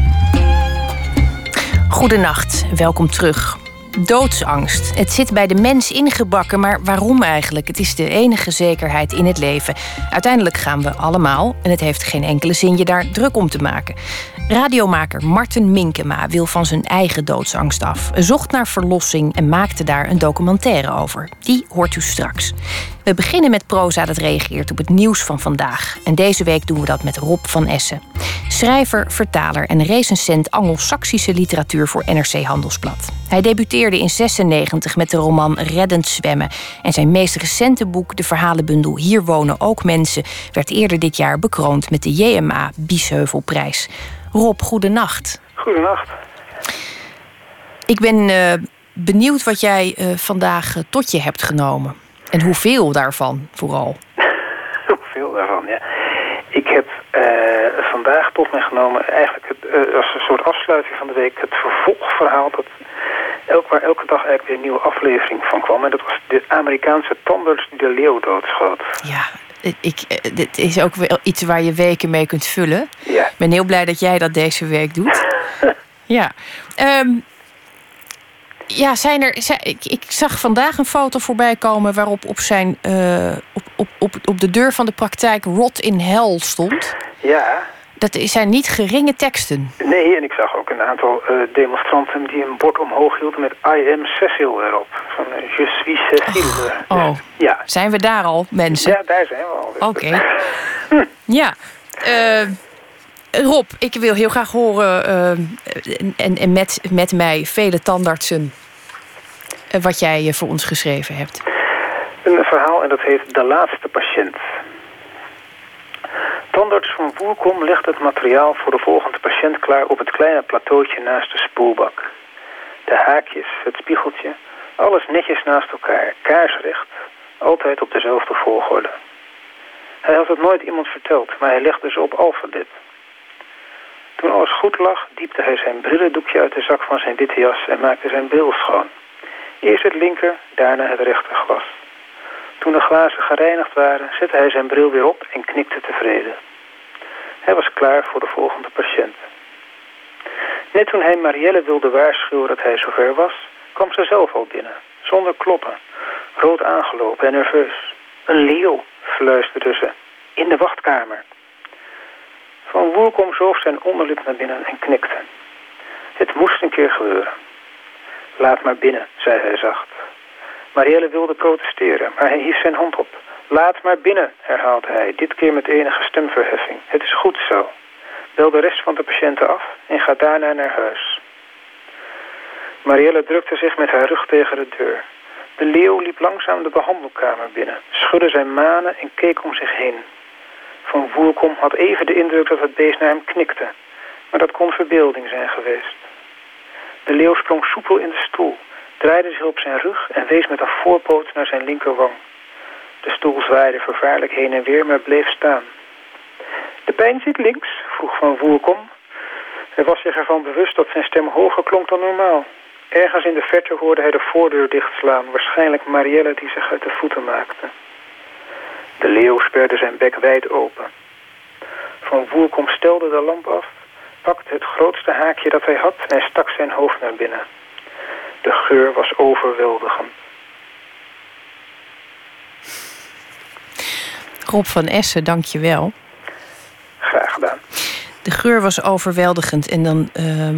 Goedenacht, welkom terug. Doodsangst. Het zit bij de mens ingebakken, maar waarom eigenlijk? Het is de enige zekerheid in het leven. Uiteindelijk gaan we allemaal en het heeft geen enkele zin je daar druk om te maken. Radiomaker Martin Minkema wil van zijn eigen doodsangst af. Zocht naar verlossing en maakte daar een documentaire over. Die hoort u straks. We beginnen met proza dat reageert op het nieuws van vandaag. En deze week doen we dat met Rob van Essen. Schrijver, vertaler en recensent Anglo-Saxische literatuur voor NRC Handelsblad. Hij debuteerde in 96 met de roman Reddend Zwemmen. En zijn meest recente boek, de verhalenbundel Hier wonen ook mensen, werd eerder dit jaar bekroond met de JMA Biesheuvelprijs. Rob, goedenacht. Goedenacht. Ik ben uh, benieuwd wat jij uh, vandaag uh, tot je hebt genomen. En hoeveel daarvan vooral? (laughs) hoeveel daarvan, ja. Ik heb vandaag tot me genomen, eigenlijk het, als een soort afsluiting van de week, het vervolgverhaal dat elk, waar elke dag eigenlijk weer een nieuwe aflevering van kwam. En dat was de Amerikaanse tandarts die de leeuw doodschoot. Ja, ik, dit is ook wel iets waar je weken mee kunt vullen. Ja. Ik ben heel blij dat jij dat deze week doet. (laughs) ja. Um, ja, zijn er. ik, ik, zag vandaag een foto voorbij komen waarop op, zijn, uh, op, op, op, op de deur van de praktijk Rot in Hell stond. Ja. Dat zijn niet geringe teksten. Nee, en ik zag ook een aantal uh, demonstranten die een bord omhoog hielden met I am Cecil erop. Van uh, Je suis Cecil. Oh, oh. ja. Zijn we daar al, mensen? Ja, daar zijn we al. Oké. Okay. (laughs) ja. Uh, Rob, ik wil heel graag horen, en, en met, met mij vele tandartsen, wat jij voor ons geschreven hebt. Een verhaal en dat heet De Laatste Patiënt. Tandarts van Woerkom legt het materiaal voor de volgende patiënt klaar op het kleine plateautje naast de spoelbak. De haakjes, het spiegeltje, alles netjes naast elkaar, kaarsrecht, altijd op dezelfde volgorde. Hij had het nooit iemand verteld, maar hij legde ze op alfabet. Toen alles goed lag, diepte hij zijn brillendoekje uit de zak van zijn witte jas en maakte zijn bril schoon. Eerst het linker, daarna het rechterglas. Toen de glazen gereinigd waren, zette hij zijn bril weer op en knikte tevreden. Hij was klaar voor de volgende patiënt. Net toen hij Marielle wilde waarschuwen dat hij zover was, kwam ze zelf al binnen, zonder kloppen, rood aangelopen en nerveus. Een leeuw, fluisterde ze, in de wachtkamer. Van Woerkom zoog zijn onderlip naar binnen en knikte. Het moest een keer gebeuren. Laat maar binnen, zei hij zacht. Marielle wilde protesteren, maar hij hief zijn hand op. Laat maar binnen, herhaalde hij, dit keer met enige stemverheffing. Het is goed zo. Bel de rest van de patiënten af en ga daarna naar huis. Marielle drukte zich met haar rug tegen de deur. De leeuw liep langzaam de behandelkamer binnen, schudde zijn manen en keek om zich heen. Van Woerkom had even de indruk dat het beest naar hem knikte, maar dat kon verbeelding zijn geweest. De leeuw sprong soepel in de stoel, draaide zich op zijn rug en wees met een voorpoot naar zijn linkerwang. De stoel zwaaide vervaarlijk heen en weer, maar bleef staan. De pijn zit links, vroeg Van Woerkom. Hij was zich ervan bewust dat zijn stem hoger klonk dan normaal. Ergens in de verte hoorde hij de voordeur dichtslaan, waarschijnlijk Marielle die zich uit de voeten maakte. De leeuw sperde zijn bek wijd open. Van Woerkom stelde de lamp af, pakte het grootste haakje dat hij had en stak zijn hoofd naar binnen. De geur was overweldigend. Rob van Essen, dank je wel. Graag gedaan. De geur was overweldigend en dan ehm,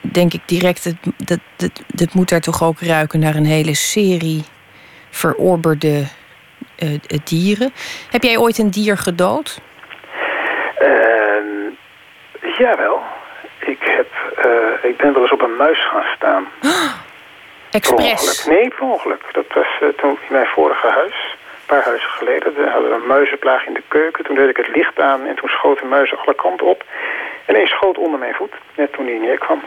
denk ik direct, het, dat, dat, dat moet daar toch ook ruiken naar een hele serie verorberde eh, dieren. Heb jij ooit een dier gedood? Uh, jawel. Ik, heb, eh, ik ben wel eens op een muis gaan staan. (gasps) Expres? Nee, per ongeluk. Dat was toen in mijn vorige huis. Een paar huizen geleden. We hadden een muizenplaag in de keuken. Toen deed ik het licht aan en toen schoten muizen alle kanten op. En één schoot onder mijn voet, net toen hij neerkwam.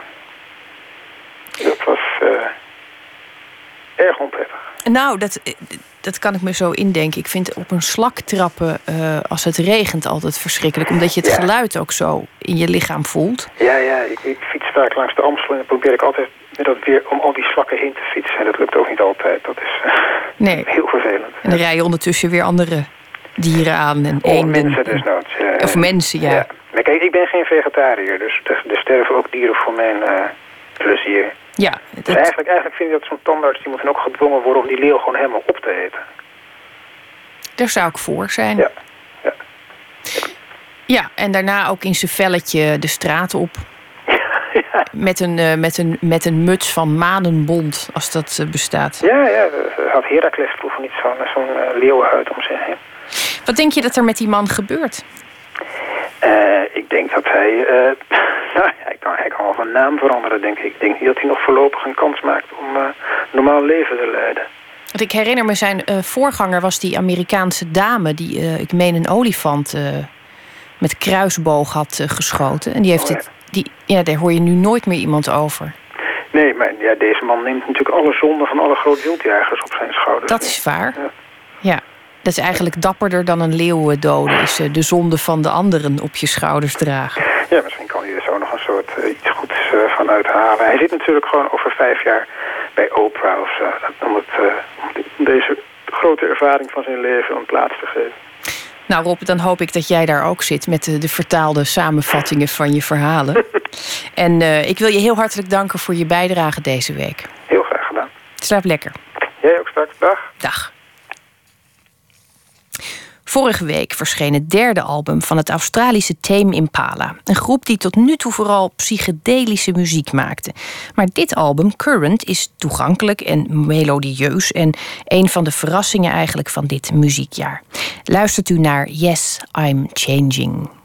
Dat was uh, erg onprettig. Nou, dat, dat kan ik me zo indenken. Ik vind op een slak trappen uh, als het regent altijd verschrikkelijk. Omdat je het ja. geluid ook zo in je lichaam voelt. Ja, ja. Ik, ik, fiets vaak langs de Amstel en dan probeer ik altijd met dat weer om al die slakken heen te fietsen. En dat lukt ook niet altijd. Dat is uh, (laughs) nee. heel vervelend. En dan rij je ondertussen weer andere dieren aan. En oh, één mensen desnoods. Ja. Of mensen, ja. ja. Maar kijk, ik ben geen vegetariër. Dus er, er sterven ook dieren voor mijn uh, plezier. Ja, dat... dus eigenlijk, eigenlijk vind ik dat zo'n tandarts... die moeten ook gedwongen worden om die leeuw gewoon helemaal op te eten. Daar zou ik voor zijn. Ja. Ja, ja en daarna ook in zijn velletje de straat op. Met, een, uh, met, een, met een muts van manenbond, als dat uh, bestaat. Ja, ja. Had Heracles vroeger niet zo'n zo'n uh, leeuwenhuid om zich heen. Wat denk je dat er met die man gebeurt? ik denk dat hij... (laughs) nou, hij kan, hij kan wel van naam veranderen, denk ik. Ik denk niet dat hij nog voorlopig een kans maakt om een normaal leven te leiden. Want ik herinner me, zijn uh, voorganger was die Amerikaanse dame... die, uh, ik meen, een olifant uh, met kruisboog had geschoten. En die heeft oh, ja. het... Die, ja, daar hoor je nu nooit meer iemand over. Nee, maar ja, deze man neemt natuurlijk alle zonden van alle grootwildjagers op zijn schouders. Dat is waar. Ja. ja. Dat is eigenlijk dapperder dan een leeuw doden. Is de zonde van de anderen op je schouders dragen. Ja, misschien kan hij er zo nog een soort iets goeds van uithalen. Hij zit natuurlijk gewoon over vijf jaar bij Oprah of zo. Om, het, uh, om deze grote ervaring van zijn leven een plaats te geven. Nou Rob, dan hoop ik dat jij daar ook zit... met de, de vertaalde samenvattingen van je verhalen. (laughs) en uh, ik wil je heel hartelijk danken voor je bijdrage deze week. Heel graag gedaan. Slaap lekker. Jij ook straks. Dag. Dag. Vorige week verscheen het derde album van het Australische Tame Impala. Een groep die tot nu toe vooral psychedelische muziek maakte. Maar dit album, Current, is toegankelijk en melodieus... en een van de verrassingen eigenlijk van dit muziekjaar. Luistert u naar Yes, I'm Changing.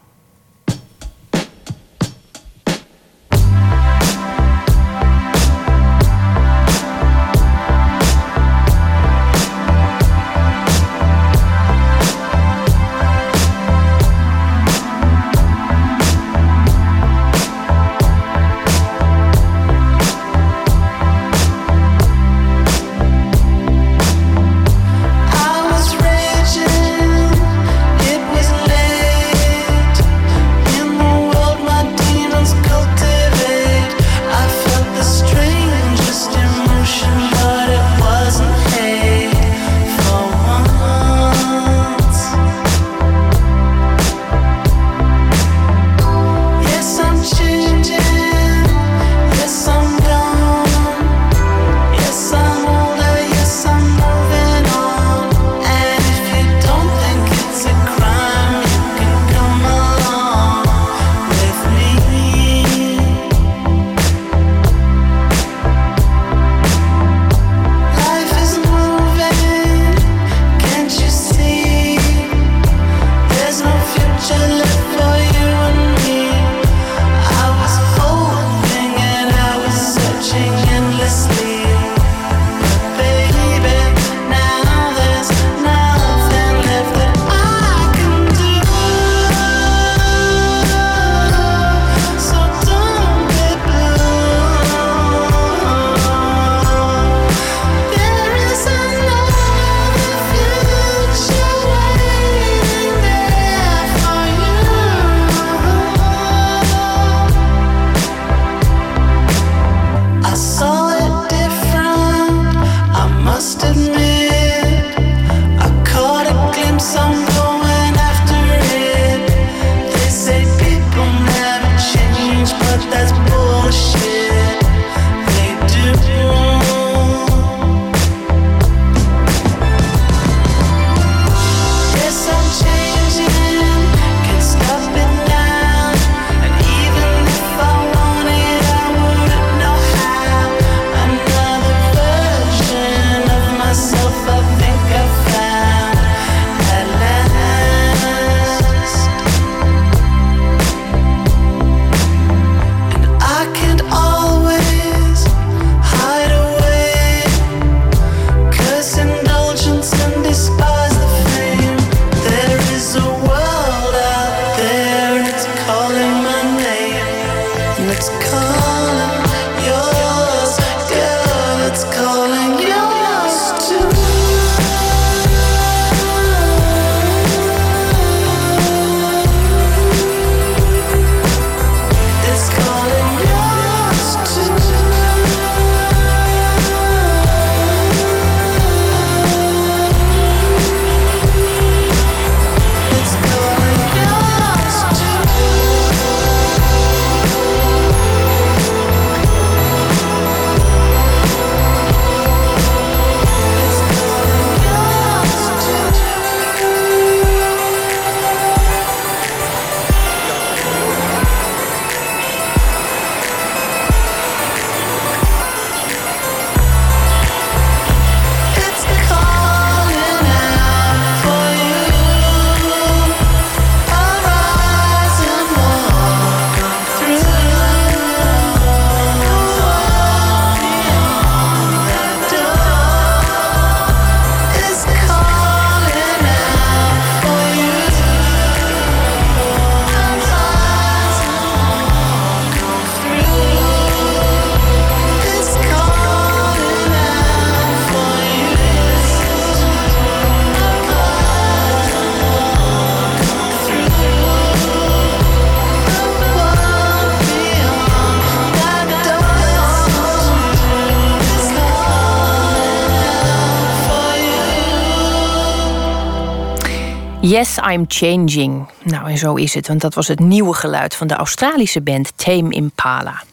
Yes, I'm changing. Nou, en zo is het, want dat was het nieuwe geluid van de Australische band Tame Impala.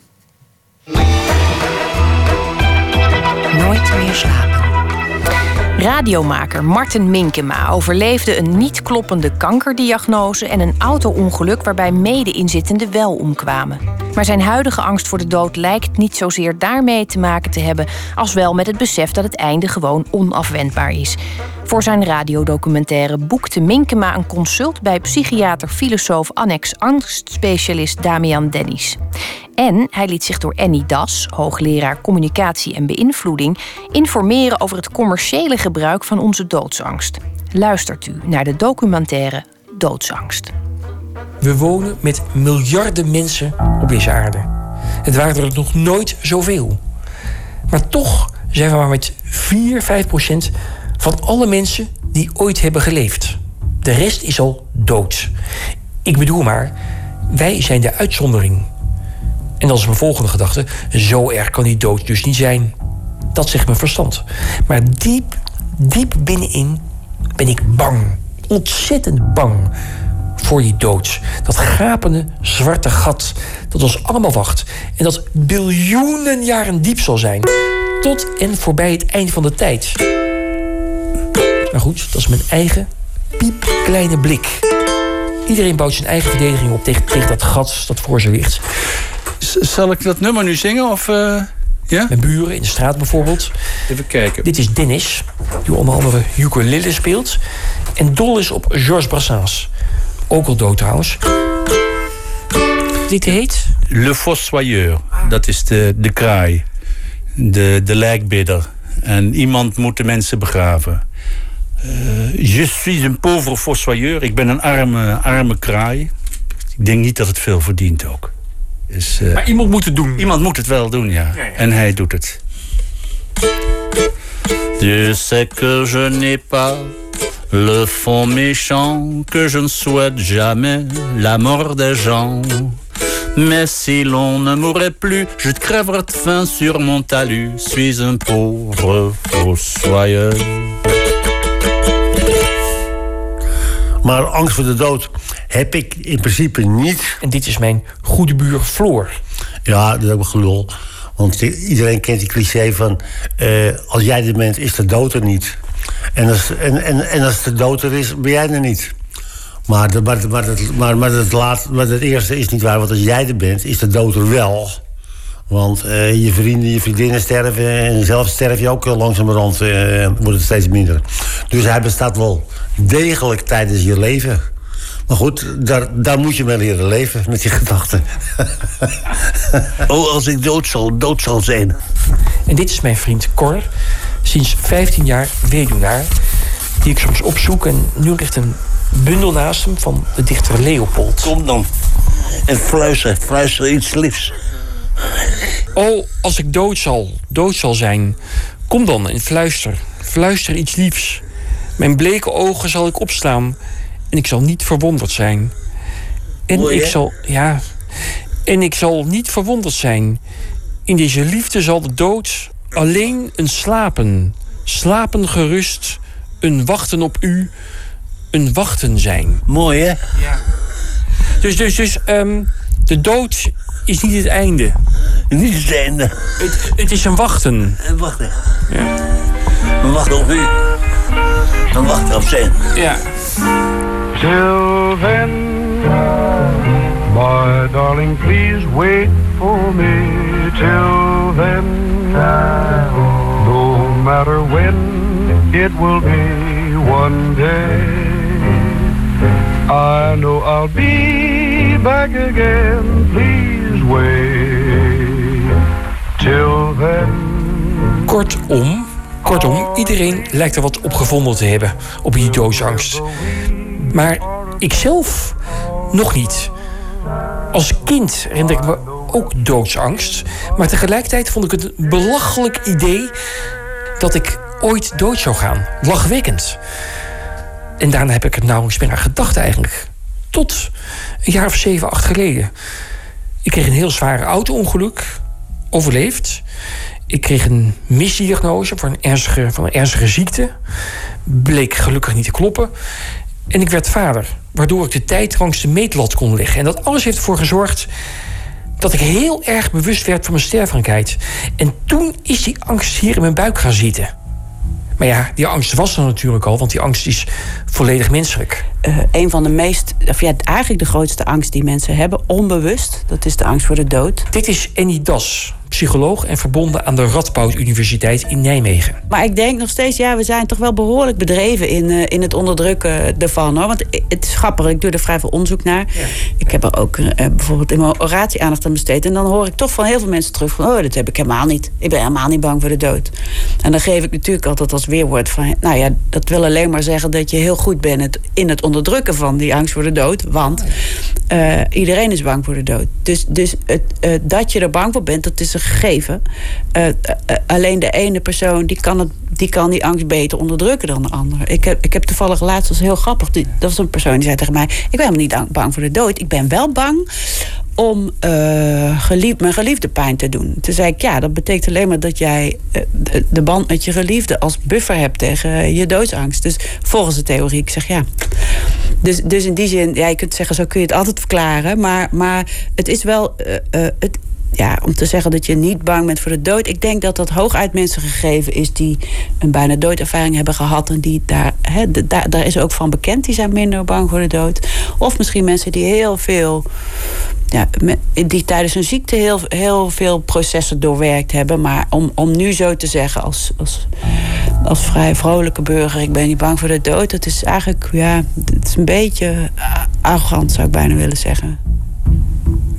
Nooit meer slapen. Radiomaker Martin Minkema overleefde een niet kloppende kankerdiagnose en een auto-ongeluk waarbij mede-inzittenden wel omkwamen. Maar zijn huidige angst voor de dood lijkt niet zozeer daarmee te maken te hebben, als wel met het besef dat het einde gewoon onafwendbaar is. Voor zijn radiodocumentaire boekte Minkema een consult bij psychiater-filosoof annex angstspecialist Damian Dennis. En hij liet zich door Annie Das, hoogleraar communicatie en beïnvloeding, informeren over het commerciële gebruik van onze doodsangst. Luistert u naar de documentaire Doodsangst. We wonen met miljarden mensen op deze aarde. Het waren er nog nooit zoveel. Maar toch zijn we maar met 4, 5 procent van alle mensen die ooit hebben geleefd. De rest is al dood. Ik bedoel maar, wij zijn de uitzondering. En dat is mijn volgende gedachte. Zo erg kan die dood dus niet zijn. Dat zegt mijn verstand. Maar diep, diep binnenin ben ik bang. Ontzettend bang voor die dood. Dat gapende zwarte gat dat ons allemaal wacht. En dat biljoenen jaren diep zal zijn. Tot en voorbij het eind van de tijd. Maar goed, dat is mijn eigen piepkleine blik. Iedereen bouwt zijn eigen verdediging op tegen, tegen dat gat dat voor ze ligt. Zal ik dat nummer nu zingen? Of, uh, ja? Mijn buren in de straat bijvoorbeeld. Even kijken. Dit is Dennis, die onder andere ukulele speelt. En dol is op Georges Brassens. Ook al dood trouwens. Dit heet? Le Fossoyeur. Dat is de, de kraai. De, de lijkbidder. En iemand moet de mensen begraven. Uh, je suis een pauvre fossoyeur. Ik ben een arme, arme kraai. Ik denk niet dat het veel verdient ook. Dus, uh, maar iemand moet het doen. Iemand moet het wel doen, ja. ja, ja. En hij doet het. Dieu sait que je n'ai pas le fond méchant, que je ne souhaite jamais la mort des gens. Mais si l'on ne mourrait plus, je crèverais de faim sur mon talus. Suis un pauvre fossoyeur. Maar angst voor de dood heb ik in principe niet. En dit is mijn goede buur Floor. Ja, dat is ook gelul. Want iedereen kent die cliché van... Uh, als jij er bent, is de dood er niet. En als, en, en, en als de dood er is, ben jij er niet. Maar, de, maar, maar, het, maar, maar, het laat, maar het eerste is niet waar. Want als jij er bent, is de dood er wel. Want uh, je vrienden, je vriendinnen sterven en zelf sterf je ook langzamerhand, uh, wordt het steeds minder. Dus hij bestaat wel degelijk tijdens je leven. Maar goed, daar, daar moet je mee leren leven met die gedachten. (laughs) oh, als ik dood zal, dood zal zijn. En dit is mijn vriend Cor, sinds 15 jaar weduwnaar, die ik soms opzoek. En nu ligt een bundel naast hem van de dichter Leopold. Kom dan en fluister, fluister iets liefs. Oh, als ik dood zal, dood zal zijn, kom dan en fluister, fluister iets liefs. Mijn bleke ogen zal ik opslaan en ik zal niet verwonderd zijn. En Mooi, ik zal, ja, en ik zal niet verwonderd zijn. In deze liefde zal de dood alleen een slapen, slapen gerust, een wachten op u, een wachten zijn. Mooi, hè? Ja. Dus, dus, dus, um, de dood is niet het einde. Niet het einde. Het, het is een wachten. En wachten. Ja. We wachten op u. We wachten op zijn. Ja. Till then, my darling, please wait for me. Till then, no matter when it will be one day, I know I'll be back again. Please wait till then. Kortom, kortom, iedereen lijkt er wat op gevonden te hebben op die doodsangst. Maar ikzelf nog niet. Als kind herinner ik me ook doodsangst. Maar tegelijkertijd vond ik het een belachelijk idee dat ik ooit dood zou gaan. Lachwekkend. En daarna heb ik er nauwelijks meer aan gedacht eigenlijk. Tot een jaar of zeven, acht geleden. Ik kreeg een heel zware auto-ongeluk. Overleefd. Ik kreeg een misdiagnose voor een ernstige, van een ernstige ziekte. Bleek gelukkig niet te kloppen. En ik werd vader, waardoor ik de tijd langs de meetlat kon leggen. En dat alles heeft ervoor gezorgd dat ik heel erg bewust werd van mijn sterfelijkheid. En toen is die angst hier in mijn buik gaan zitten. Maar ja, die angst was er natuurlijk al, want die angst is volledig menselijk. Uh, een van de meest, of ja, eigenlijk de grootste angst die mensen hebben, onbewust, dat is de angst voor de dood. Dit is Annie Das, psycholoog en verbonden aan de Radboud Universiteit in Nijmegen. Maar ik denk nog steeds, ja, we zijn toch wel behoorlijk bedreven in, uh, in het onderdrukken ervan. Hoor. Want het is grappig, ik doe er vrij veel onderzoek naar. Ja. Ik heb er ook uh, bijvoorbeeld in mijn oratie aandacht aan besteed. En dan hoor ik toch van heel veel mensen terug van, oh, dat heb ik helemaal niet. Ik ben helemaal niet bang voor de dood. En dan geef ik natuurlijk altijd als weerwoord van, nou ja, dat wil alleen maar zeggen dat je heel goed bent in het onderdrukken van die angst voor de dood. Want uh, iedereen is bang voor de dood. Dus, dus het, dat je er bang voor bent, dat is een gegeven. Uh, alleen de ene persoon die kan, het, die kan die angst beter onderdrukken dan de andere. Ik heb, ik heb toevallig laatst, dat was heel grappig, dat was een persoon die zei tegen mij: Ik ben helemaal niet bang voor de dood. Ik ben wel bang om mijn geliefde pijn te doen. Toen zei ik, ja, dat betekent alleen maar dat jij de, de, band met je geliefde als buffer hebt tegen je doodsangst. Dus volgens de theorie, ik zeg ja. Dus, dus in die zin, ja, je kunt zeggen, zo kun je het altijd verklaren. Maar, maar het is wel, het, ja, om te zeggen dat je niet bang bent voor de dood. Ik denk dat dat hooguit mensen gegeven is die een bijna doodervaring hebben gehad. En die daar, he, daar, is ook van bekend, die zijn minder bang voor de dood. Of misschien mensen die heel veel ja, die tijdens hun ziekte heel, heel veel processen doorwerkt hebben. Maar om, om nu zo te zeggen als, als, als vrij vrolijke burger... ik ben niet bang voor de dood, dat is eigenlijk ja, het is een beetje arrogant, zou ik bijna willen zeggen.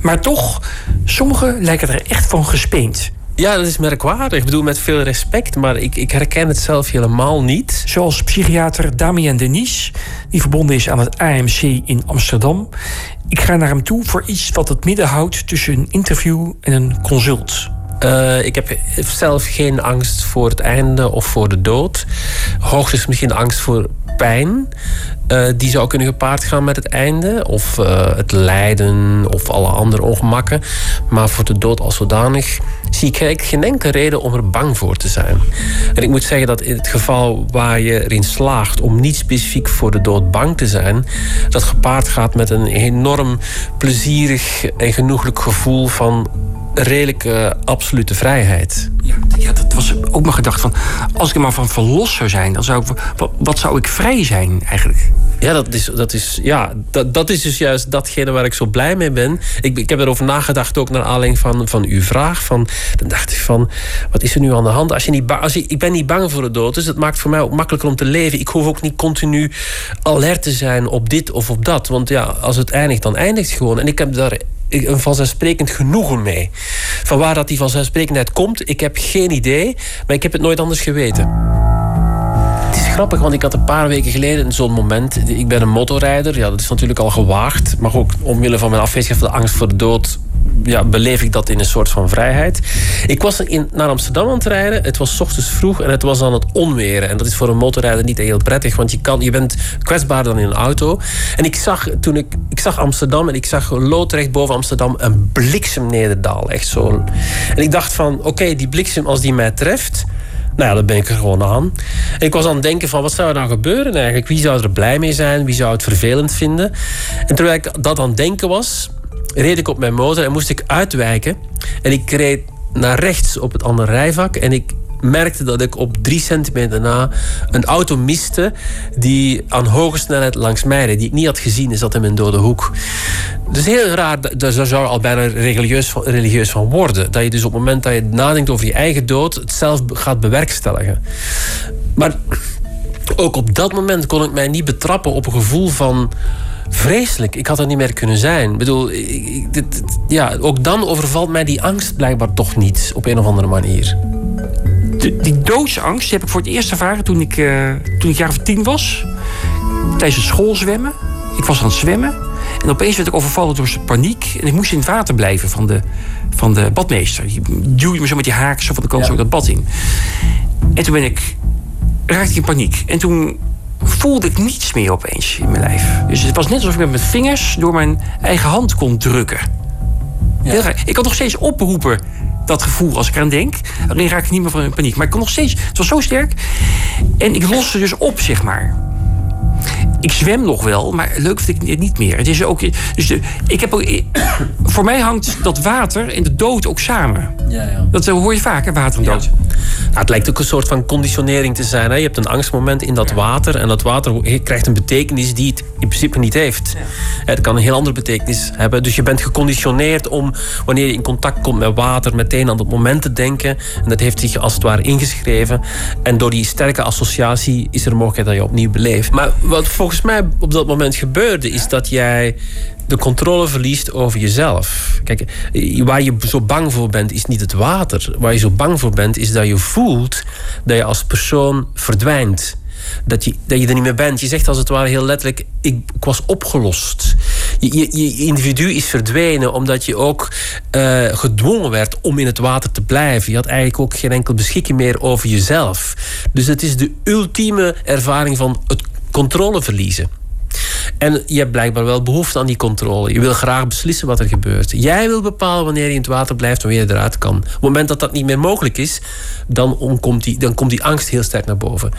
Maar toch, sommigen lijken er echt van gespeend. Ja, dat is merkwaardig. Ik bedoel, met veel respect, maar ik, ik herken het zelf helemaal niet. Zoals psychiater Damien Denis, die verbonden is aan het AMC in Amsterdam. Ik ga naar hem toe voor iets wat het midden houdt tussen een interview en een consult. Uh, ik heb zelf geen angst voor het einde of voor de dood. Hoogstens misschien angst voor pijn. Uh, die zou kunnen gepaard gaan met het einde. Of uh, het lijden of alle andere ongemakken. Maar voor de dood als zodanig zie ik eigenlijk geen enkele reden om er bang voor te zijn. En ik moet zeggen dat in het geval waar je erin slaagt om niet specifiek voor de dood bang te zijn, dat gepaard gaat met een enorm plezierig en genoeglijk gevoel van redelijke absolute vrijheid. Ja, ja, dat was ook mijn gedachte van... als ik er maar van verlost zou zijn... dan zou ik, wat, zou ik vrij zijn eigenlijk? Ja, dat is, dat, is, ja dat, dat is dus juist datgene waar ik zo blij mee ben. Ik, ik heb erover nagedacht ook naar aanleiding van, van uw vraag. Van, dan dacht ik van, wat is er nu aan de hand? Als je niet als ik ben niet bang voor de dood, dus dat maakt voor mij ook makkelijker om te leven. Ik hoef ook niet continu alert te zijn op dit of op dat. Want ja, als het eindigt, dan eindigt het gewoon. En ik heb daar een vanzelfsprekend genoegen mee. Van waar dat die vanzelfsprekendheid komt, ik heb geen idee, maar ik heb het nooit anders geweten. Het is grappig, want ik had een paar weken geleden zo'n moment. Ik ben een motorrijder, ja, dat is natuurlijk al gewaagd. Maar ook omwille van mijn afwezigheid van de angst voor de dood ja, beleef ik dat in een soort van vrijheid. Ik was in, naar Amsterdam aan het rijden. Het was ochtends vroeg en het was aan het onweren. En dat is voor een motorrijder niet heel prettig, want je, kan, je bent kwetsbaarder dan in een auto. En ik zag toen ik, ik zag Amsterdam en ik zag loodrecht boven Amsterdam een bliksemnederdaal. Echt zo. En ik dacht van, oké, die bliksem, als die mij treft. Nou ja, dan ben ik er gewoon aan. En ik was aan het denken van, wat zou er dan gebeuren eigenlijk? Wie zou er blij mee zijn? Wie zou het vervelend vinden? En terwijl ik dat aan het denken was reed ik op mijn motor en moest ik uitwijken. En ik reed naar rechts op het andere rijvak. En ik merkte dat ik op drie centimeter na een auto miste die aan hoge snelheid langs mij reed. Die ik niet had gezien, is dat in mijn dode hoek. Dus heel raar, daar zou al bijna religieus, religieus van worden. Dat je dus op het moment dat je nadenkt over je eigen dood, het zelf gaat bewerkstelligen. Maar ook op dat moment kon ik mij niet betrappen op een gevoel van vreselijk. Ik had er niet meer kunnen zijn. Ik bedoel, ik, dit, ja, ook dan overvalt mij die angst blijkbaar toch niet op een of andere manier. De, die doodsangst heb ik voor het eerst ervaren toen ik, uh, toen ik jaar of tien was. Tijdens het schoolzwemmen. Ik was aan het zwemmen. En opeens werd ik overvallen door paniek. En ik moest in het water blijven van de, van de badmeester. Die duwde me zo met die haak zo van de kant zo dat bad in. En toen ben ik, raakte ik in paniek. En toen voelde ik niets meer opeens in mijn lijf. Dus het was net alsof ik met mijn vingers door mijn eigen hand kon drukken. Ja. Ik kan nog steeds oproepen dat gevoel als ik eraan denk. Alleen raak ik niet meer van in paniek. Maar ik kon nog steeds. Het was zo sterk. En ik loste dus op, zeg maar. ik zwem nog wel, maar leuk vind ik het niet meer. Het is ook, dus de, ik heb ook, (coughs) voor mij hangt dat water en de dood ook samen. Ja, ja. Dat eh, hoor je vaak, hè, water en dood. Nou, het lijkt ook een soort van conditionering te zijn. Hè? Je hebt een angstmoment in dat water. En dat water krijgt een betekenis die het in principe niet heeft. Het kan een heel andere betekenis hebben. Dus je bent geconditioneerd om, wanneer je in contact komt met water, meteen aan dat moment te denken. En dat heeft zich als het ware ingeschreven. En door die sterke associatie is er mogelijkheid dat je opnieuw beleeft. Maar wat volgens mij op dat moment gebeurde, is dat jij de controle verliest over jezelf. Kijk, waar je zo bang voor bent, is niet het water. Waar je zo bang voor bent, is dat je voelt dat je als persoon verdwijnt. Dat je, dat je er niet meer bent. Je zegt als het ware heel letterlijk: ik, was opgelost. Je, je, individu is verdwenen omdat je ook uh, gedwongen werd om in het water te blijven. Je had eigenlijk ook geen enkel beschikking meer over jezelf. Dus het is de ultieme ervaring van het controle verliezen. En je hebt blijkbaar wel behoefte aan die controle. Je wil graag beslissen wat er gebeurt. Jij wil bepalen wanneer je in het water blijft, wanneer je eruit kan. Op het moment dat dat niet meer mogelijk is, dan, komt die, dan komt die angst heel sterk naar boven.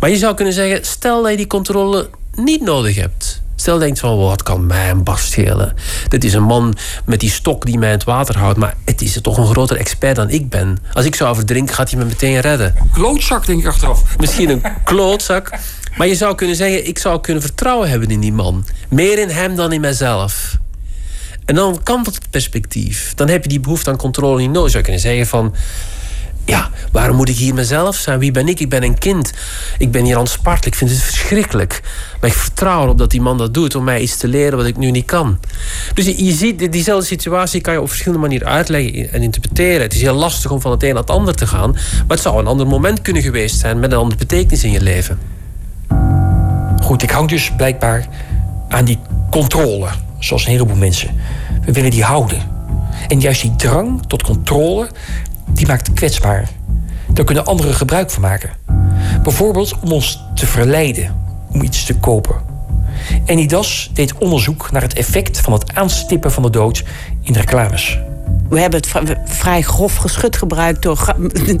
Maar je zou kunnen zeggen, stel dat je die controle niet nodig hebt. Stel denkt van, wat kan mij een bast schelen? Dit is een man met die stok die mij in het water houdt. Maar het is toch een groter expert dan ik ben. Als ik zou verdrinken, gaat hij me meteen redden. Klootzak, denk ik achteraf. Misschien een (laughs) klootzak. Maar je zou kunnen zeggen, ik zou kunnen vertrouwen hebben in die man. Meer in hem dan in mijzelf. En dan kan dat het perspectief. Dan heb je die behoefte aan controle niet nodig. Je zou kunnen zeggen van... Ja, waarom moet ik hier mezelf zijn? Wie ben ik? Ik ben een kind. Ik ben hier aan het spartelen. Ik vind het verschrikkelijk. Maar ik vertrouw erop dat die man dat doet om mij iets te leren wat ik nu niet kan. Dus je, je ziet, diezelfde situatie kan je op verschillende manieren uitleggen en interpreteren. Het is heel lastig om van het een naar het ander te gaan. Maar het zou een ander moment kunnen geweest zijn met een andere betekenis in je leven. Goed, ik hang dus blijkbaar aan die controle, zoals een heleboel mensen. We willen die houden. En juist die drang tot controle, die maakt kwetsbaar. Daar kunnen anderen gebruik van maken. Bijvoorbeeld om ons te verleiden om iets te kopen. Enidas deed onderzoek naar het effect van het aanstippen van de dood in reclames we hebben het vrij grof geschut gebruikt door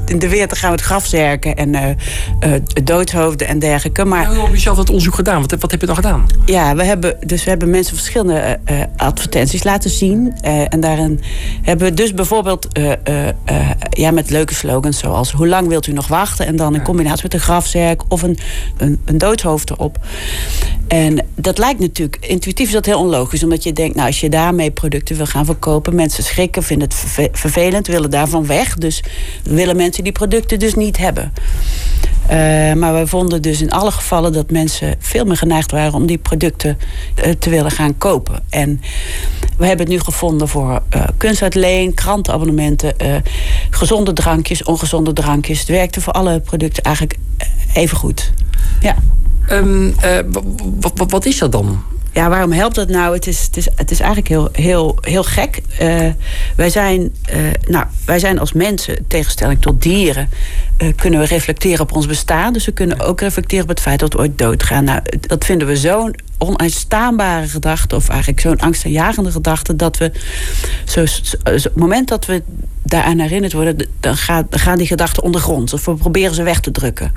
in de weer te gaan met grafzerken en uh, uh, doodhoofden en dergelijke. Maar hoe heb je zelf dat onderzoek gedaan? Wat, wat heb je dan gedaan? Ja, we hebben, dus we hebben mensen verschillende uh, advertenties laten zien. en daarin hebben we dus bijvoorbeeld ja, met leuke slogans zoals hoe lang wilt u nog wachten? En dan in combinatie met een grafzerk of een, een, een doodhoofd erop. En dat lijkt natuurlijk, intuïtief is dat heel onlogisch, omdat je denkt, nou, als je daarmee producten wil gaan verkopen, mensen schrikken, vinden het vervelend, willen daarvan weg. Dus willen mensen die producten dus niet hebben. Uh, maar we vonden dus in alle gevallen dat mensen veel meer geneigd waren om die producten uh, te willen gaan kopen. En we hebben het nu gevonden voor uh, kunstuitleen, krantenabonnementen, gezonde drankjes, ongezonde drankjes. Het werkte voor alle producten eigenlijk even goed. Ja. Um, wat is dat dan? Ja, waarom helpt dat nou? Het is, het is, het is eigenlijk heel, heel, heel gek. Uh, wij, zijn, uh, nou, wij zijn als mensen, tegenstelling tot dieren, uh, kunnen we reflecteren op ons bestaan. Dus we kunnen ook reflecteren op het feit dat we ooit doodgaan. Nou, dat vinden we zo'n onuitstaanbare gedachte, of eigenlijk zo'n angstaanjagende gedachte, dat we zo, het moment dat we daaraan herinnerd worden, dan, gaan die gedachten ondergronds. Of we proberen ze weg te drukken.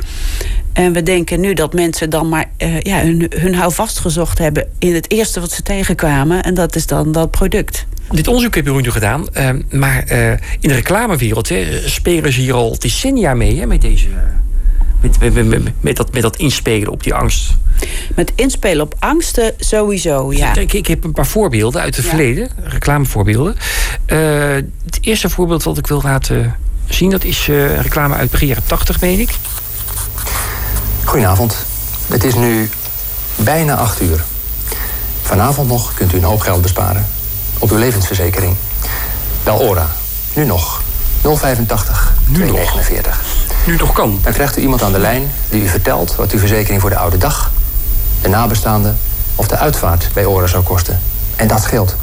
En we denken nu dat mensen dan maar uh, ja, hun, hun houvast gezocht hebben in het eerste wat ze tegenkwamen. En dat is dan dat product. Dit onderzoek heb je nu gedaan. Uh, maar uh, in de reclamewereld hè, spelen ze hier al decennia mee hè, met deze. Met, met, met, met, dat, met dat inspelen op die angst. Met inspelen op angsten sowieso, ja. Kijk, ik heb een paar voorbeelden uit het ja. verleden, reclamevoorbeelden. Uh, het eerste voorbeeld wat ik wil laten zien, dat is uh, reclame uit begin jaren 80, meen ik. Goedenavond. Het is nu bijna 8 uur. Vanavond nog kunt u een hoop geld besparen op uw levensverzekering. Bel ORA. Nu nog. 085 nu 249. Nog. Nu nog kan. Dan krijgt u iemand aan de lijn die u vertelt wat uw verzekering voor de oude dag, de nabestaanden of de uitvaart bij ORA zou kosten. En dat scheelt.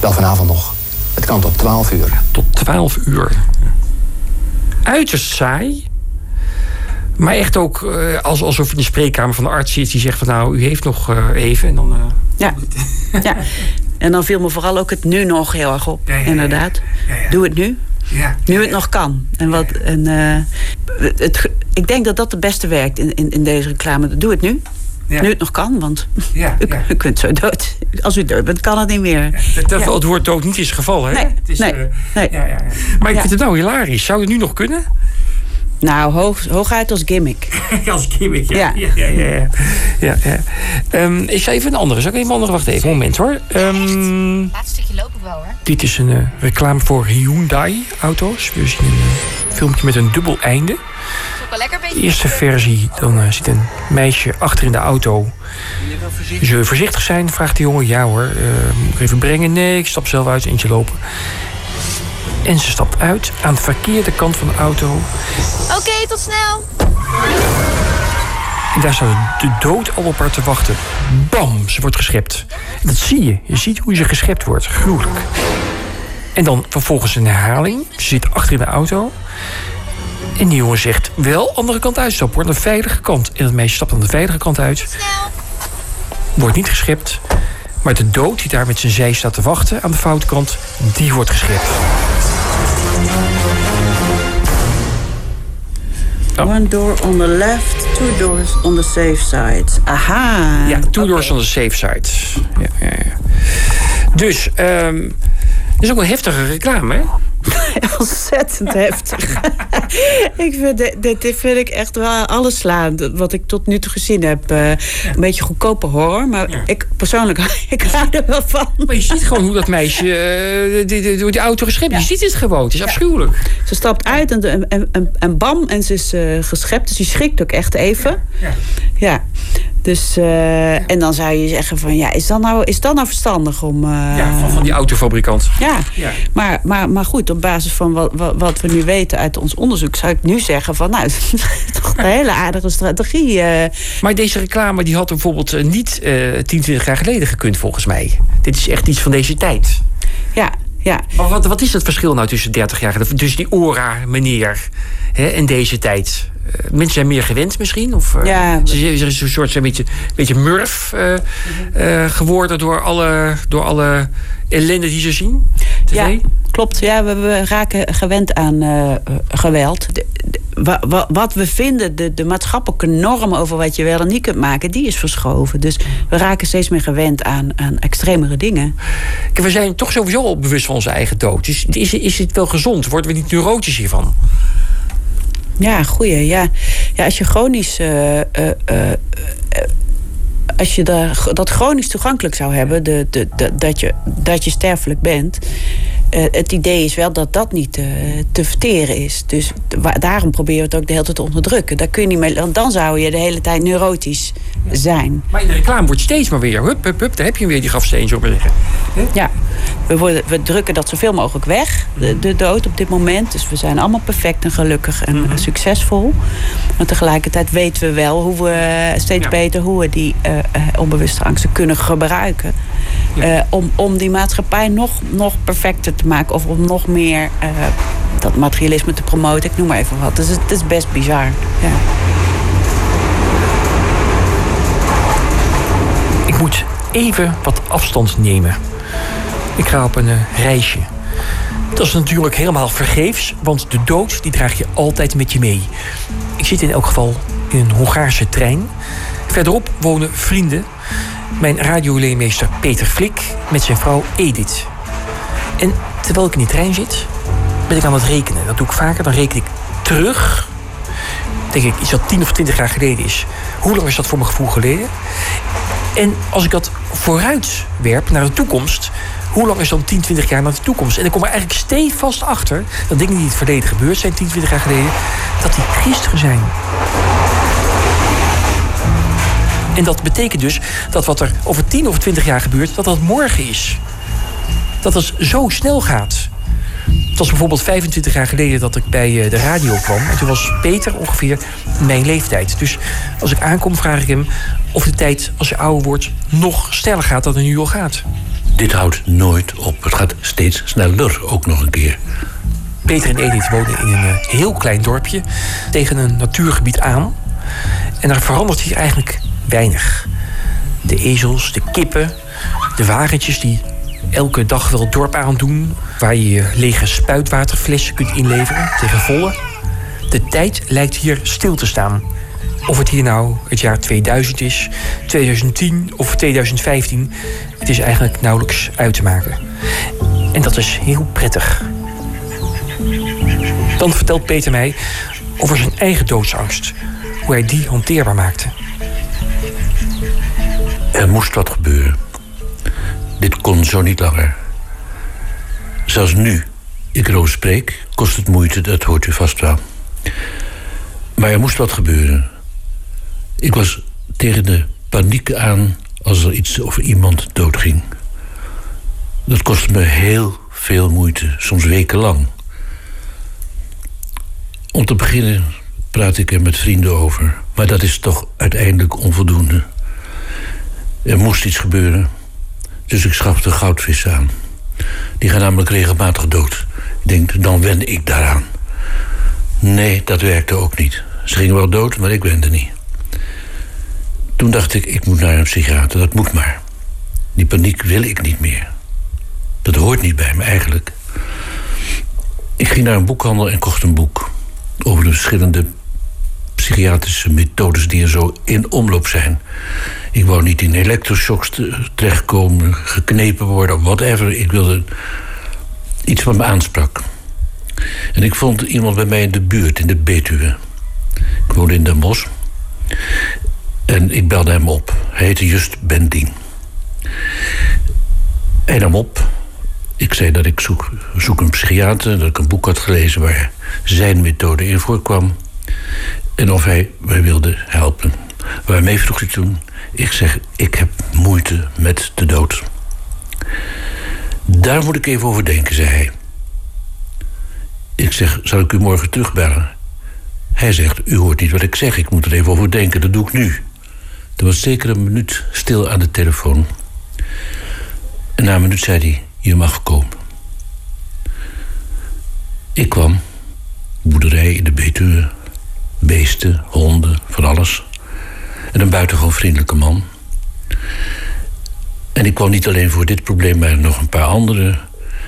Bel vanavond nog. Het kan tot 12 uur. Tot 12 uur. Uiterst saai. Maar echt ook uh, alsof in de spreekkamer van de arts zit die zegt van nou, u heeft nog uh, even. En dan, uh... ja. ja. En dan viel me vooral ook het nu nog heel erg op. Ja, ja, inderdaad. Ja, Doe het nu. Nu het nog kan. En wat, en, het, ik denk dat dat het beste werkt in, in, in deze reclame. Doe het nu. Nu het nog kan, want (laughs) Ja, (laughs) u, u kunt zo dood. Als u dood bent, kan het niet meer. Ja. het woord dood niet is gevallen, hè? Nee, Het is, nee, eh, nee. Ja, ja, ja. Maar ik Ja. vind het nou hilarisch. Zou het nu nog kunnen? Nou, hoog, hooguit als gimmick. (laughs) Als gimmick, ja. Ja. ja, ja, ja, ja. Ehm, ik ga even een andere. Zal ik even een andere? Wacht even, moment hoor. Ehm, Laatste stukje loop ik wel hoor. dit is een eh, reclame voor Hyundai-auto's. We zien een eh, filmpje met een dubbel einde. Is ook wel lekker De beetje. eerste versie, dan eh, zit een meisje achter in de auto. Zul je voorzichtig zijn? Vraagt de jongen. Ja hoor, eh, moet ik even brengen? Nee, ik stap zelf uit, eentje lopen. En ze stapt uit aan de verkeerde kant van de auto. Oké, tot snel. En daar staat de dood al op haar te wachten. Bam, ze wordt geschept. En dat zie je. Je ziet hoe ze geschept wordt. Gruwelijk. En dan vervolgens een herhaling. Ze zit achter in de auto. En die jongen zegt wel andere kant uitstappen hoor. De veilige kant. En dat meisje stapt aan de veilige kant uit. Wordt niet geschept. Maar de dood die daar met zijn zij staat te wachten aan de foute kant, die wordt geschept. One door on the left, two doors on the safe side. Aha. Ja, two doors on the safe side. Ja, ja, ja. Dus, ehm is ook een heftige reclame, hè? (laughs) Ontzettend heftig. (laughs) ik vind, dit, vind ik echt wel alles slaan. Wat ik tot nu toe gezien heb. Eh, Een beetje goedkope horror. Maar ik persoonlijk, (laughs) ik hou er wel van. Maar je ziet gewoon hoe dat meisje eh, die, die, door die auto geschept is. Je ziet het gewoon. Het is afschuwelijk. Ze stapt uit en, en, en, en bam, en ze is eh, geschept. Dus die schrikt ook echt even. Ja. Ja. Dus, en dan zou je zeggen van, ja, is dat nou, is dat nou verstandig om... Ja, van, van die autofabrikant. Ja, Ja. Maar, maar, maar goed, op basis van wat, wat, we nu weten uit ons onderzoek... zou ik nu zeggen van, nou, (laughs) toch een hele aardige strategie. eh. Maar deze reclame die had bijvoorbeeld eh, niet eh 10, 20 jaar geleden gekund, volgens mij. Dit is echt iets van deze tijd. Ja, ja. Maar wat, wat is het verschil nou tussen 30 jaar geleden? Tussen die ora, meneer, hè, en deze tijd? Eh, mensen zijn meer gewend misschien? Of, eh, Ja. Ze ze is een soort een beetje, beetje murf eh, eh, geworden door alle, door alle ellende die ze zien? TV? Ja, klopt. Ja, we, we raken gewend aan geweld. De- de- wa- wa- wat we vinden, de, de maatschappelijke norm over wat je wel en niet kunt maken, die is verschoven. Dus we raken steeds meer gewend aan, aan extremere dingen. Kijk, We zijn toch sowieso al bewust van onze eigen dood. Dus is, is het wel gezond? Worden we niet neurotisch hiervan? Ja, goeie. Ja, ja als je chronisch. eh, eh, eh, als je dat chronisch toegankelijk zou hebben, de, de- dat, je, dat je sterfelijk bent. Eh, het idee is wel dat dat niet eh, te verteren is. Dus daarom proberen we het ook de hele tijd te onderdrukken. Daar kun je niet mee, want dan zou je de hele tijd neurotisch zijn. Maar in de reclame wordt steeds maar weer... Hup, hup, hup, daar heb je weer, die grafsteen, zo maar zeggen. Ja, we, worden, we drukken dat zoveel mogelijk weg, de, de dood op dit moment. Dus we zijn allemaal perfect en gelukkig en eh, succesvol. Maar tegelijkertijd weten we wel hoe we steeds Ja. beter hoe we die eh, onbewuste angsten kunnen gebruiken. Eh, om, om die maatschappij nog, nog perfecter te maken of om nog meer eh, dat materialisme te promoten. Ik noem maar even wat. Dus het is best bizar. Ja. Ik moet even wat afstand nemen. Ik ga op een eh, reisje. Dat is natuurlijk helemaal vergeefs, want de dood die draag je altijd met je mee. Ik zit in elk geval in een Hongaarse trein. Verderop wonen vrienden. Mijn radioleermeester Peter Flik met zijn vrouw Edith. En terwijl ik in die trein zit, ben ik aan het rekenen. Dat doe ik vaker. Dan reken ik terug. Denk ik iets dat 10 of 20 jaar geleden is. Hoe lang is dat voor mijn gevoel geleden? En als ik dat vooruit werp naar de toekomst, hoe lang is dan 10, 20 jaar naar de toekomst? En ik kom er eigenlijk stevast achter dat dingen die in het verleden gebeurd zijn, 10, 20 jaar geleden, dat die gisteren zijn. En dat betekent dus dat wat er over 10 of 20 jaar gebeurt, dat dat morgen is. Dat het zo snel gaat. Het was bijvoorbeeld 25 jaar geleden dat ik bij eh, de radio kwam. En toen was Peter ongeveer mijn leeftijd. Dus als ik aankom, vraag ik hem of de tijd als je ouder wordt nog sneller gaat dan het nu al gaat. Dit houdt nooit op. Het gaat steeds sneller, ook nog een keer. Peter en Edith wonen in een eh, heel klein dorpje tegen een natuurgebied aan. En daar verandert hier eigenlijk weinig. De ezels, de kippen, de wagentjes die elke dag wel het dorp aandoen... waar je lege spuitwaterflessen kunt inleveren tegen volle. De tijd lijkt hier stil te staan. Of het hier nou het jaar 2000 is, 2010 of 2015, het is eigenlijk nauwelijks uit te maken. En dat is heel prettig. Dan vertelt Peter mij over zijn eigen doodsangst, hoe hij die hanteerbaar maakte. Er moest wat gebeuren. Dit kon zo niet langer. Zelfs nu ik erover spreek, kost het moeite, dat hoort u vast wel. Maar er moest wat gebeuren. Ik was tegen de paniek aan als er iets of iemand doodging. Dat kostte me heel veel moeite, soms wekenlang. Om te beginnen praat ik er met vrienden over, maar dat is toch uiteindelijk onvoldoende. Er moest iets gebeuren, dus ik schafte goudvissen aan. Die gaan namelijk regelmatig dood. Ik denk, dan wende ik daaraan. Nee, dat werkte ook niet. Ze gingen wel dood, maar ik wende niet. Toen dacht ik, ik moet naar een psychiater, dat moet maar. Die paniek wil ik niet meer. Dat hoort niet bij me eigenlijk. Ik ging naar een boekhandel en kocht een boek over de verschillende psychiatrische methodes die er zo in omloop zijn. Ik wou niet in elektroshocks terechtkomen, geknepen worden, whatever. Ik wilde iets wat me aansprak. En ik vond iemand bij mij in de buurt, in de Betuwe. Ik woonde in Den Bosch. En ik belde hem op. Hij heette Just Bendien. Hij nam op. Ik zei dat ik zoek, zoek een psychiater, dat ik een boek had gelezen waar zijn methode in voorkwam. En of hij mij wilde helpen. Waarmee vroeg hij toen: Ik zeg, ik heb moeite met de dood. Daar moet ik even over denken, zei hij. Ik zeg, zal ik u morgen terugbellen? Hij zegt, u hoort niet wat ik zeg, ik moet er even over denken, dat doe ik nu. Er was zeker een minuut stil aan de telefoon. En na een minuut zei hij, je mag komen. Ik kwam, boerderij in de Betuwe, beesten, honden, van alles. En een buitengewoon vriendelijke man. En ik kwam niet alleen voor dit probleem, maar nog een paar andere.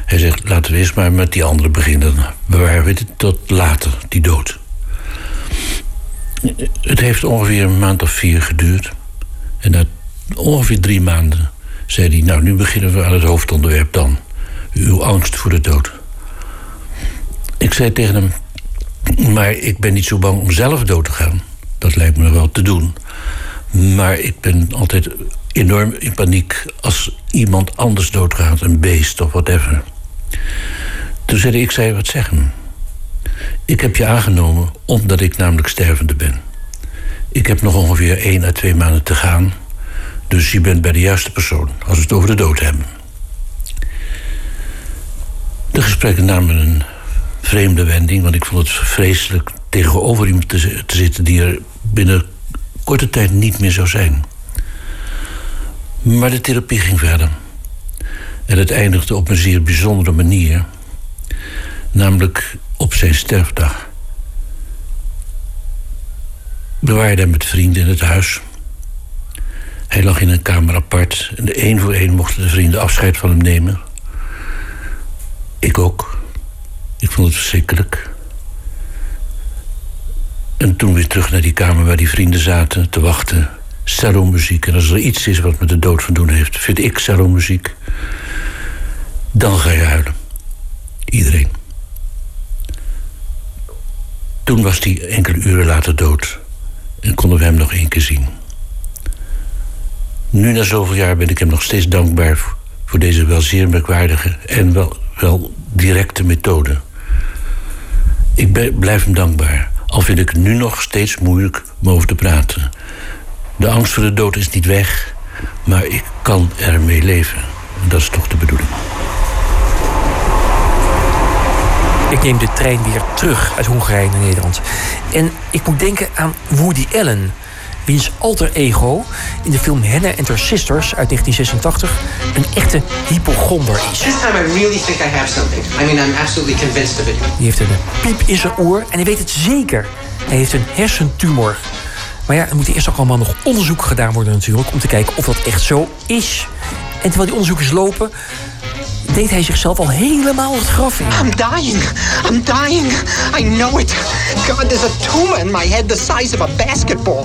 Hij zegt, laten we eerst maar met die andere beginnen. Bewaren we dit tot later, die dood. Het heeft ongeveer een maand of vier geduurd. En na ongeveer drie maanden zei hij... nou, nu beginnen we aan het hoofdonderwerp dan. Uw angst voor de dood. Ik zei tegen hem... maar ik ben niet zo bang om zelf dood te gaan. Dat lijkt me wel te doen. Maar ik ben altijd enorm in paniek als iemand anders doodgaat, een beest of whatever. Toen zei ik zei, wat zeggen? Ik heb je aangenomen omdat ik namelijk stervende ben. Ik heb nog ongeveer één à twee maanden te gaan. Dus je bent bij de juiste persoon als we het over de dood hebben. De gesprekken namen een vreemde wending, want ik vond het vreselijk tegenover iemand te, te zitten die er binnen korte tijd niet meer zou zijn. Maar de therapie ging verder. En het eindigde op een zeer bijzondere manier. Namelijk op zijn sterfdag. We waren daar met vrienden in het huis. Hij lag in een kamer apart. En één voor één mochten de vrienden afscheid van hem nemen. Ik ook. Ik vond het verschrikkelijk. En toen weer terug naar die kamer waar die vrienden zaten te wachten. Cello-muziek. En als er iets is wat met de dood van doen heeft, vind ik cello-muziek. Dan ga je huilen. Iedereen. Toen was hij enkele uren later dood. En konden we hem nog één keer zien. Nu na zoveel jaar ben ik hem nog steeds dankbaar voor deze wel zeer merkwaardige en wel, wel directe methode. Ik blijf hem dankbaar, al vind ik nu nog steeds moeilijk om over te praten. De angst voor de dood is niet weg, maar ik kan ermee leven. En dat is toch de bedoeling. Ik neem de trein weer terug uit Hongarije naar Nederland. En ik moet denken aan Woody Allen, wiens alter ego in de film Hannah and Her Sisters uit 1986 een echte hypochonder is. This time I really think I have something. I mean, I'm absolutely convinced of it. Die heeft een piep in zijn oor en hij weet het zeker. Hij heeft een hersentumor. Maar ja, er moet eerst ook allemaal nog onderzoek gedaan worden natuurlijk... om te kijken of dat echt zo is. En terwijl die onderzoekers lopen, deed hij zichzelf al helemaal het graf in. I'm dying. I'm dying. I know it. God, there's a tumor in my head the size of a basketball.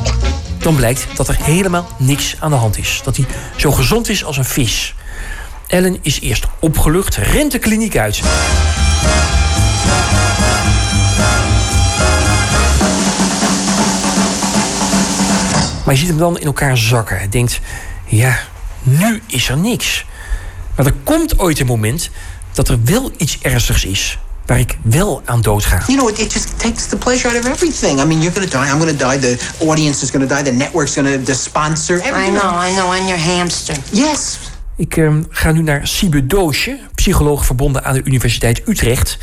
Dan blijkt dat er helemaal niks aan de hand is. Dat hij zo gezond is als een vis. Ellen is eerst opgelucht, rent de kliniek uit. Maar je ziet hem dan in elkaar zakken. Hij denkt, ja, nu is er niks. Maar er komt ooit een moment dat er wel iets ernstigs is. Waar ik wel aan dood ga. You know, it, it just takes the pleasure out of everything. I mean, you're going to die. I'm going to die. The audience is going to die. The network's going to, the sponsor. I know, I know, and your hamster. Yes. Ik ehm, ga nu naar Siebe Doosje, psycholoog verbonden aan de Universiteit Utrecht.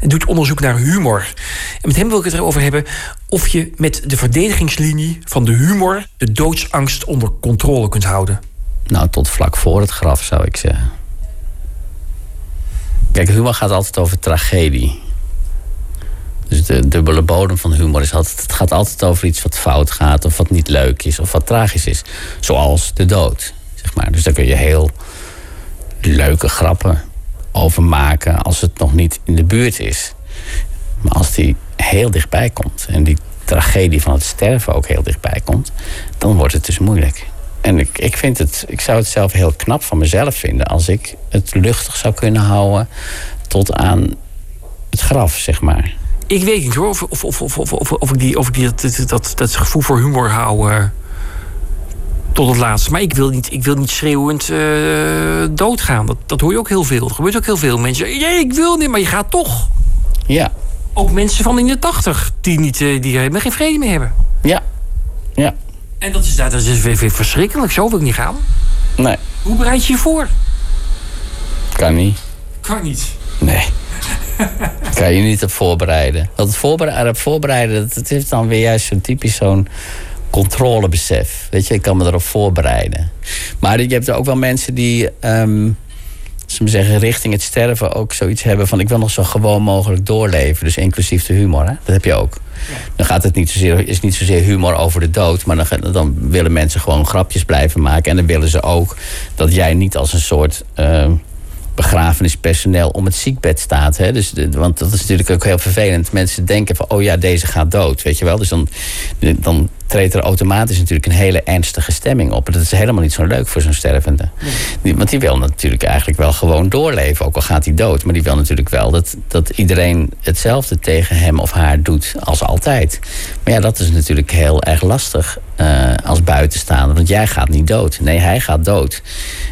En doet onderzoek naar humor. En met hem wil ik het erover hebben of je met de verdedigingslinie van de humor de doodsangst onder controle kunt houden. Nou, tot vlak voor het graf zou ik zeggen. Kijk, humor gaat altijd over tragedie. Dus de dubbele bodem van humor is altijd... het gaat altijd over iets wat fout gaat... of wat niet leuk is of wat tragisch is. Zoals de dood, zeg maar. Dus daar kun je heel leuke grappen over maken... als het nog niet in de buurt is. Maar als die heel dichtbij komt... en die tragedie van het sterven ook heel dichtbij komt... dan wordt het dus moeilijk. En ik, ik, vind het, ik zou het zelf heel knap van mezelf vinden... als ik het luchtig zou kunnen houden tot aan het graf, zeg maar. Ik weet niet hoor, of, of, of, of, of, of, of ik, die, of ik die, dat, dat, dat, gevoel voor humor hou eh, tot het laatste. Maar ik wil niet, ik wil niet schreeuwend eh, doodgaan. Dat, dat hoor je ook heel veel. Er gebeurt ook heel veel. Mensen zeggen, "Jee, ik wil niet, maar je gaat toch. Ja. Ook mensen van in de tachtig die, niet, eh, die helemaal geen vrede meer hebben. Ja. Ja. En dat is, dat is weer, weer verschrikkelijk. Zo wil ik niet gaan. Nee, Hoe bereid je je voor? kan niet. Kan niet. Nee. (laughs) kan je niet op voorbereiden. Dat het voorbereiden, op voorbereiden dat, dat heeft dan weer juist zo'n typisch zo'n controlebesef. Weet je, ik kan me erop voorbereiden. Maar je hebt er ook wel mensen die, ehm ze me zeggen, richting het sterven ook zoiets hebben van ik wil nog zo gewoon mogelijk doorleven. Dus inclusief de humor, hè? dat heb je ook. Dan gaat het niet zozeer, is niet zozeer humor over de dood, maar dan, dan willen mensen gewoon grapjes blijven maken. En dan willen ze ook dat jij niet als een soort ehm, begrafenispersoneel om het ziekbed staat. Hè? Dus, want dat is natuurlijk ook heel vervelend. Mensen denken van, oh ja, deze gaat dood, weet je wel. Dus dan, dan treedt er automatisch natuurlijk een hele ernstige stemming op. En dat is helemaal niet zo leuk voor zo'n stervende. Die- Want die wil natuurlijk eigenlijk wel gewoon doorleven, ook al gaat hij dood. Maar die wil natuurlijk wel dat, dat iedereen hetzelfde tegen hem of haar doet als altijd. Maar ja, dat is natuurlijk heel erg lastig eh, als buitenstaander. Want jij gaat niet dood. Nee, hij gaat dood.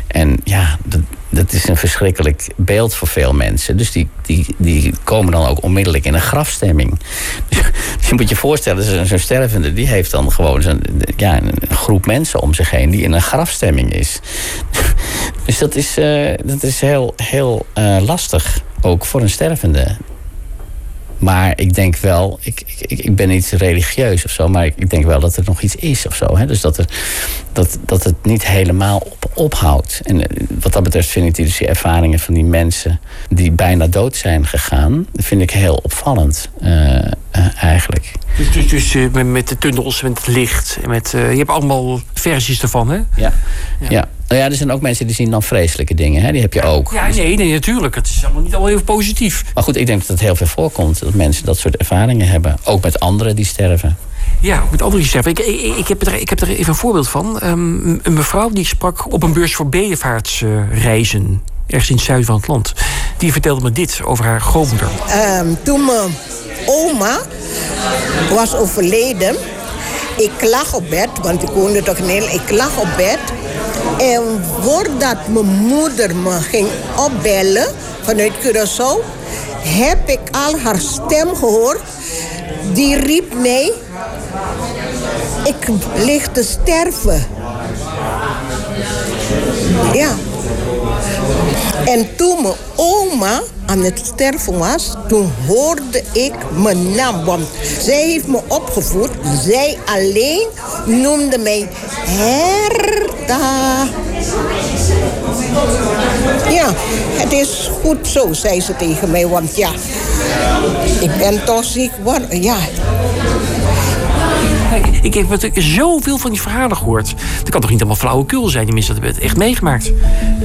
En ja, dat, dat is een verschrikkelijk beeld voor veel mensen. Dus die, die, die komen dan ook onmiddellijk in een grafstemming. Dus (laughs) je moet je voorstellen, zo'n zo'n stervende... die heeft dan gewoon zo'n, ja, een groep mensen om zich heen... die in een grafstemming is. (laughs) Dus dat is, eh, dat is heel, heel eh, lastig, ook voor een stervende. Maar ik denk wel, ik, ik, ik ben niet religieus of zo, maar ik denk wel dat er nog iets is of zo. Hè? Dus dat, er, dat, dat het niet helemaal op, ophoudt. En eh, wat dat betreft vind ik die, dus die ervaringen van die mensen die bijna dood zijn gegaan, vind ik heel opvallend eh, eh, eigenlijk. Dus, dus, dus met, de tunnels, met het licht. Met, je hebt allemaal versies ervan, hè? Ja. Ja. Nou ja, er zijn ook mensen die zien dan vreselijke dingen. Hè? Die heb je ook. Ja, nee, nee, natuurlijk. Het is allemaal niet allemaal even positief. Maar goed, ik denk dat het heel veel voorkomt dat mensen dat soort ervaringen hebben. Ook met anderen die sterven. Ja, met andere sterven. Ik, ik, ik, heb er, ik heb er even een voorbeeld van. Ehm, een mevrouw die sprak op een beurs voor bedevaartsreizen. ergens in het zuiden van het land. Die vertelde me dit over haar grootmoeder. Ehm, toen mijn oma was overleden, ik lag op bed, want ik woonde toch in Nederland. Ik lag op bed. En voordat mijn moeder me ging opbellen vanuit Curaçao, heb ik al haar stem gehoord. Die riep mij, ik lig te sterven. Ja. En toen mijn oma aan het sterven was, toen hoorde ik mijn naam. Want zij heeft me opgevoed. Zij alleen noemde mij Herta. Ja, het is goed zo, zei ze tegen mij. Want ja, ik ben toch ziek. geworden. Ja, ik, ik heb zoveel van die verhalen gehoord. Dat kan toch niet allemaal flauwekul zijn? Die mensen hebben het echt meegemaakt.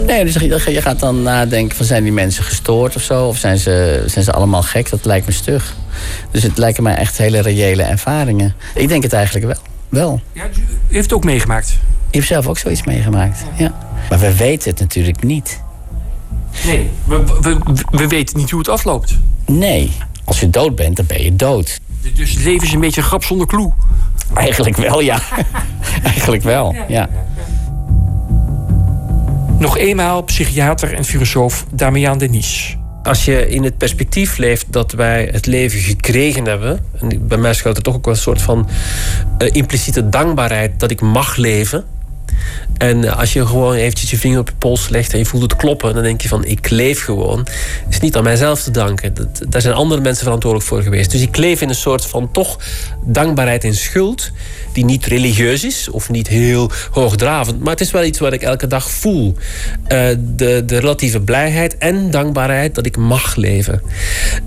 Nee, dus je gaat dan nadenken van zijn die mensen gestoord of zo? Of zijn ze, zijn ze allemaal gek? Dat lijkt me stug. Dus het lijken mij echt hele reële ervaringen. Ik denk het eigenlijk wel. wel. U heeft het ook meegemaakt? Ik heb zelf ook zoiets meegemaakt, ja. Maar we weten het natuurlijk niet. Nee, we, we, we weten niet hoe het afloopt. Nee, als je dood bent, dan ben je dood. Dus het leven is een beetje een grap zonder clue. Eigenlijk wel, ja. (laughs) Eigenlijk wel, ja. Nog eenmaal psychiater en filosoof Damian Denis. Als je in het perspectief leeft dat wij het leven gekregen hebben. En bij mij schuilt er toch ook wel een soort van eh, impliciete dankbaarheid dat ik mag leven. En eh, als je gewoon eventjes je vinger op je pols legt en je voelt het kloppen, dan denk je van ik leef gewoon. Het is niet aan mijzelf te danken. Dat, daar zijn andere mensen verantwoordelijk voor geweest. Dus ik leef in een soort van toch dankbaarheid en schuld. Die niet religieus is of niet heel hoogdravend. Maar het is wel iets wat ik elke dag voel. Eh, de, de relatieve blijheid en dankbaarheid dat ik mag leven.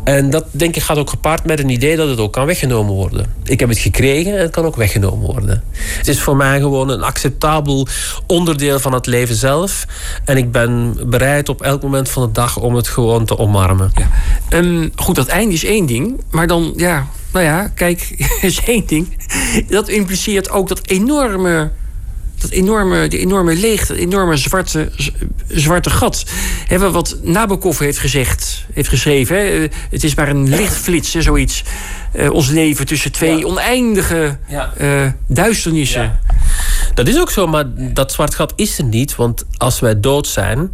En dat denk ik gaat ook gepaard met een idee dat het ook kan weggenomen worden. Ik heb het gekregen en het kan ook weggenomen worden. Het is voor mij gewoon een acceptabel onderdeel van het leven zelf. En ik ben bereid op elk moment van de dag om het gewoon te omarmen. Ehm, goed, dat einde is één ding. Maar dan, ja, nou ja, kijk, (laughs) is één ding. Dat impliceert ook dat enorme... Dat enorme, die enorme leegte, dat enorme zwarte, zwarte gat. Hè, wat Nabokov heeft gezegd, heeft geschreven. Hè, eh, het is maar een lichtflits, hè, zoiets. Eh, ons leven tussen twee oneindige eh, duisternissen. Dat is ook zo, maar dat zwart gat is er niet. Want als wij dood zijn,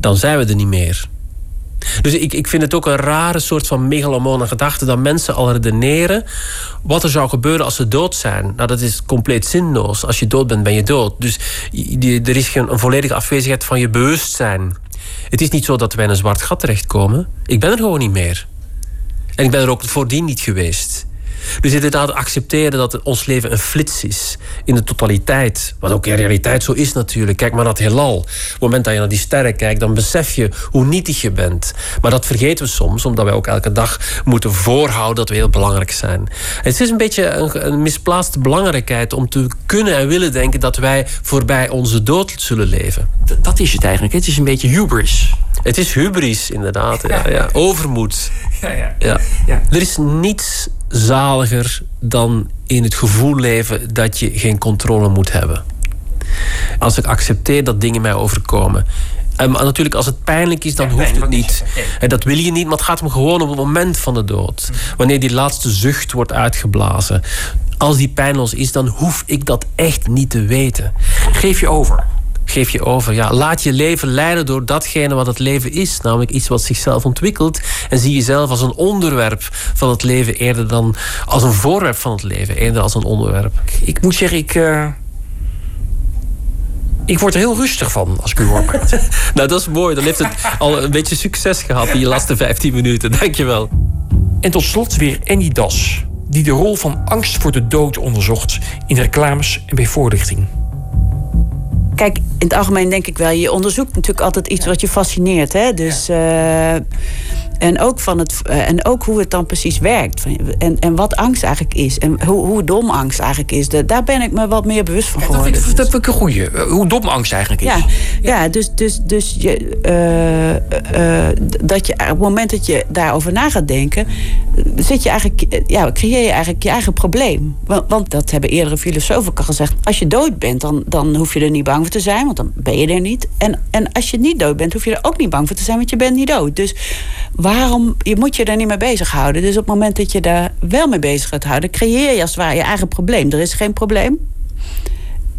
dan zijn we er niet meer. Dus ik, ik vind het ook een rare soort van megalomane gedachte... dat mensen al redeneren wat er zou gebeuren als ze dood zijn. Nou, dat is compleet zinloos. Als je dood bent, ben je dood. Dus je- er is geen, een volledige afwezigheid van je bewustzijn. Het is niet zo dat wij in een zwart gat terechtkomen. Ik ben er gewoon niet meer. En ik ben er ook voordien niet geweest. Dus inderdaad accepteren dat ons leven een flits is. In de totaliteit. Wat ook in realiteit zo is natuurlijk. Kijk maar naar het heelal. Op het moment dat je naar die sterren kijkt... dan besef je hoe nietig je bent. Maar dat vergeten we soms. Omdat wij ook elke dag moeten voorhouden dat we heel belangrijk zijn. Het is een beetje een, een misplaatste belangrijkheid... om te kunnen en willen denken... dat wij voorbij onze dood zullen leven. D- dat is het eigenlijk. Het is een beetje hubris. Het is hubris, inderdaad. Ja, ja. (laughs) Overmoed. Ja, ja. Ja. Er is niets zaliger dan in het gevoel leven dat je geen controle moet hebben. Als ik accepteer dat dingen mij overkomen. En maar natuurlijk, als het pijnlijk is, dan hoeft het niet. En dat wil je niet, maar het gaat om gewoon op het moment van de dood. Wanneer die laatste zucht wordt uitgeblazen. Als die pijnloos is, dan hoef ik dat echt niet te weten. Geef je over. Geef je over. Ja, laat je leven leiden door datgene wat het leven is. Namelijk iets wat zichzelf ontwikkelt. En zie jezelf als een onderwerp van het leven eerder dan als een voorwerp van het leven. Eerder als een onderwerp. Ik moet zeggen, ik. eh, ik word er heel rustig van als ik u hoor praten. (laughs) nou, dat is mooi. Dan heeft het al een beetje succes gehad in je laatste 15 minuten. Dankjewel. En tot slot weer Annie Das, die de rol van angst voor de dood onderzocht in reclames en bij voorlichting. Kijk, in het algemeen denk ik wel, je onderzoekt natuurlijk altijd iets wat je fascineert. Hè? Dus, eh, en, ook van het, eh, en ook hoe het dan precies werkt. En, en wat angst eigenlijk is. En hoe, hoe dom angst eigenlijk is. De- daar ben ik me wat meer bewust van Dat geworden. vind, ik- dat vind ik een goeie. Eh, Hoe dom angst eigenlijk is. Ja, ja dus, dus, dus je, dat je op het moment dat je daarover na gaat denken, zit je eigenlijk, ja, creëer je eigenlijk je eigen probleem. Want, want dat hebben eerdere filosofen al gezegd. Als je dood bent, dan, dan hoef je er niet bang voor te zijn, want dan ben je er niet. En, en als je niet dood bent, hoef je er ook niet bang voor te zijn, want je bent niet dood. Dus waarom, je moet je daar niet mee bezighouden. Dus op het moment dat je daar wel mee bezig gaat houden, creëer je als het ware je eigen probleem. Er is geen probleem.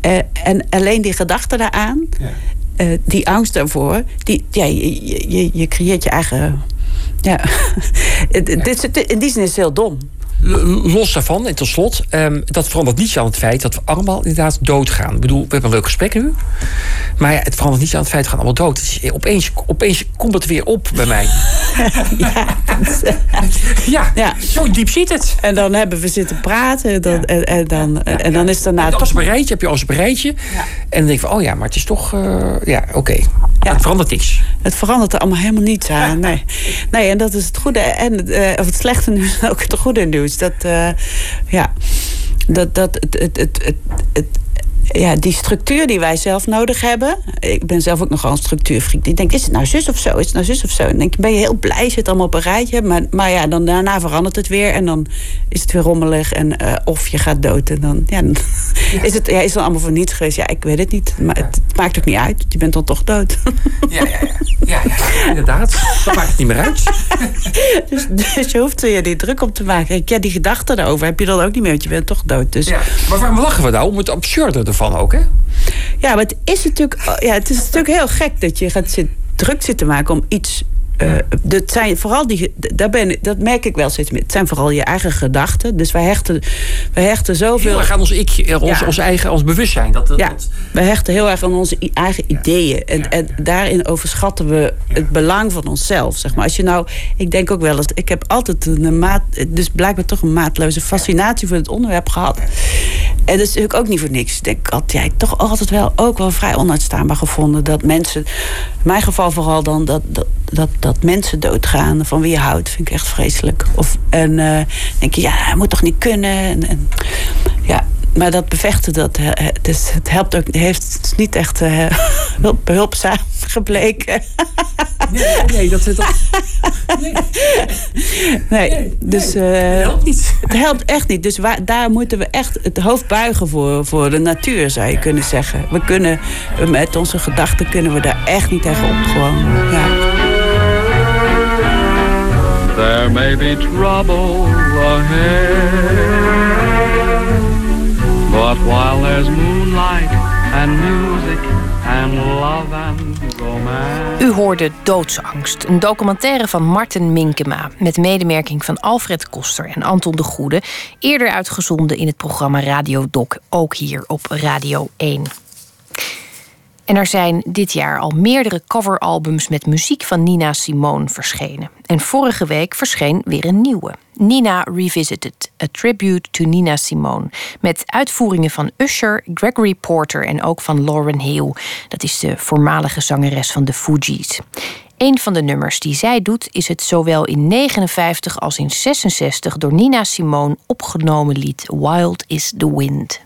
Eh, en alleen die gedachte daaraan, eh, die angst daarvoor, die, ja, je, je- creëert je eigen. Ja. (laughs) Het- in die zin is het heel dom. Los daarvan, en tot slot, ehm, dat verandert niets aan het feit dat we allemaal inderdaad doodgaan. Ik bedoel, we hebben een leuk gesprek nu. Maar ja, het verandert niets aan het feit dat we allemaal dood. Opeens, opeens komt het weer op bij mij. (laughs) ja, ja, zo diep zit het. En dan hebben we zitten praten. En dan, en, en dan, en dan is het daarna. Als een rijtje heb je als een rijtje. En dan denk je van, oh ja, maar het is toch... eh, ja, oké. Het verandert niks. Het verandert er allemaal helemaal niets aan. Nee, (laughs) nee en dat is het goede en eh, of het slechte nieuws en ook het goede nieuws. Dat, eh, ja. Dat, dat het, het, het, het- ja, die structuur die wij zelf nodig hebben. Ik ben zelf ook nogal een structuurfreak. Die denkt, is het nou zus of zo? Is het nou zus of zo? En dan denk je, ben je heel blij, zit allemaal op een rijtje. Maar, maar ja, dan daarna verandert het weer. En dan is het weer rommelig. En, eh, of je gaat dood. En dan, ja, dan is het ja, is dan allemaal voor niets geweest. Ja, ik weet het niet. Maar het, het maakt ook niet uit. Je bent dan toch dood. Ja, ja, ja. ja, ja inderdaad. Dat maakt het niet meer uit. (laughs) Dus, dus je hoeft er je druk op te maken. Ja, die gedachten daarover heb je dan ook niet meer. Want je bent toch dood. Dus Ja. Maar waarom lachen we nou? Om het absurde ervan ook, hè? Ja, maar het is natuurlijk, ja, het is natuurlijk heel gek dat je gaat zit, druk zitten maken om iets. eh, dat zijn vooral die, daar ben, dat merk ik wel steeds meer. Het zijn vooral je eigen gedachten. Dus wij hechten, wij hechten zoveel. Heel erg aan ons ik, eh, ons, Ja. ons eigen, ons bewustzijn. Dat, dat, Ja, dat- we hechten heel erg aan onze eigen ideeën. En, en daarin overschatten we het belang van onszelf. Zeg maar. Als je nou, ik denk ook wel eens, ik heb altijd een maat, dus blijkbaar toch een maatloze fascinatie voor het onderwerp gehad. En dat is natuurlijk ook niet voor niks. Ik ik heb toch altijd wel ook wel vrij onuitstaanbaar gevonden dat mensen, in mijn geval vooral dan, dat, dat, dat, mensen doodgaan van wie je houdt, vind ik echt vreselijk. Of, en eh, denk je, ja, dat moet toch niet kunnen. En, maar dat bevechten, dat, eh, eh, dus het helpt ook, heeft het is niet echt eh, (laughs) hulp, behulpzaam gebleken. Nee, nee, dat, dat, Nee, dus eh, het helpt niet. Het helpt echt niet. Dus waar, daar moeten we echt het hoofd buigen voor, voor de natuur, zou je kunnen zeggen. We kunnen met onze gedachten kunnen we daar echt niet tegen op. Gewoon. Ja. There may be trouble ahead, while there's moonlight and music and love and. U hoorde Doodsangst, een documentaire van Marten Minkema... met medewerking van Alfred Koster en Anton de Goede... eerder uitgezonden in het programma Radio Doc, ook hier op Radio 1. En er zijn dit jaar al meerdere coveralbums met muziek van Nina Simone verschenen. En vorige week verscheen weer een nieuwe. Nina Revisited, a tribute to Nina Simone. Met uitvoeringen van Usher, Gregory Porter en ook van Lauren Hill. Dat is de voormalige zangeres van de Fugees. Een van de nummers die zij doet is het zowel in 59 als in 66 door Nina Simone opgenomen lied Wild is the Wind.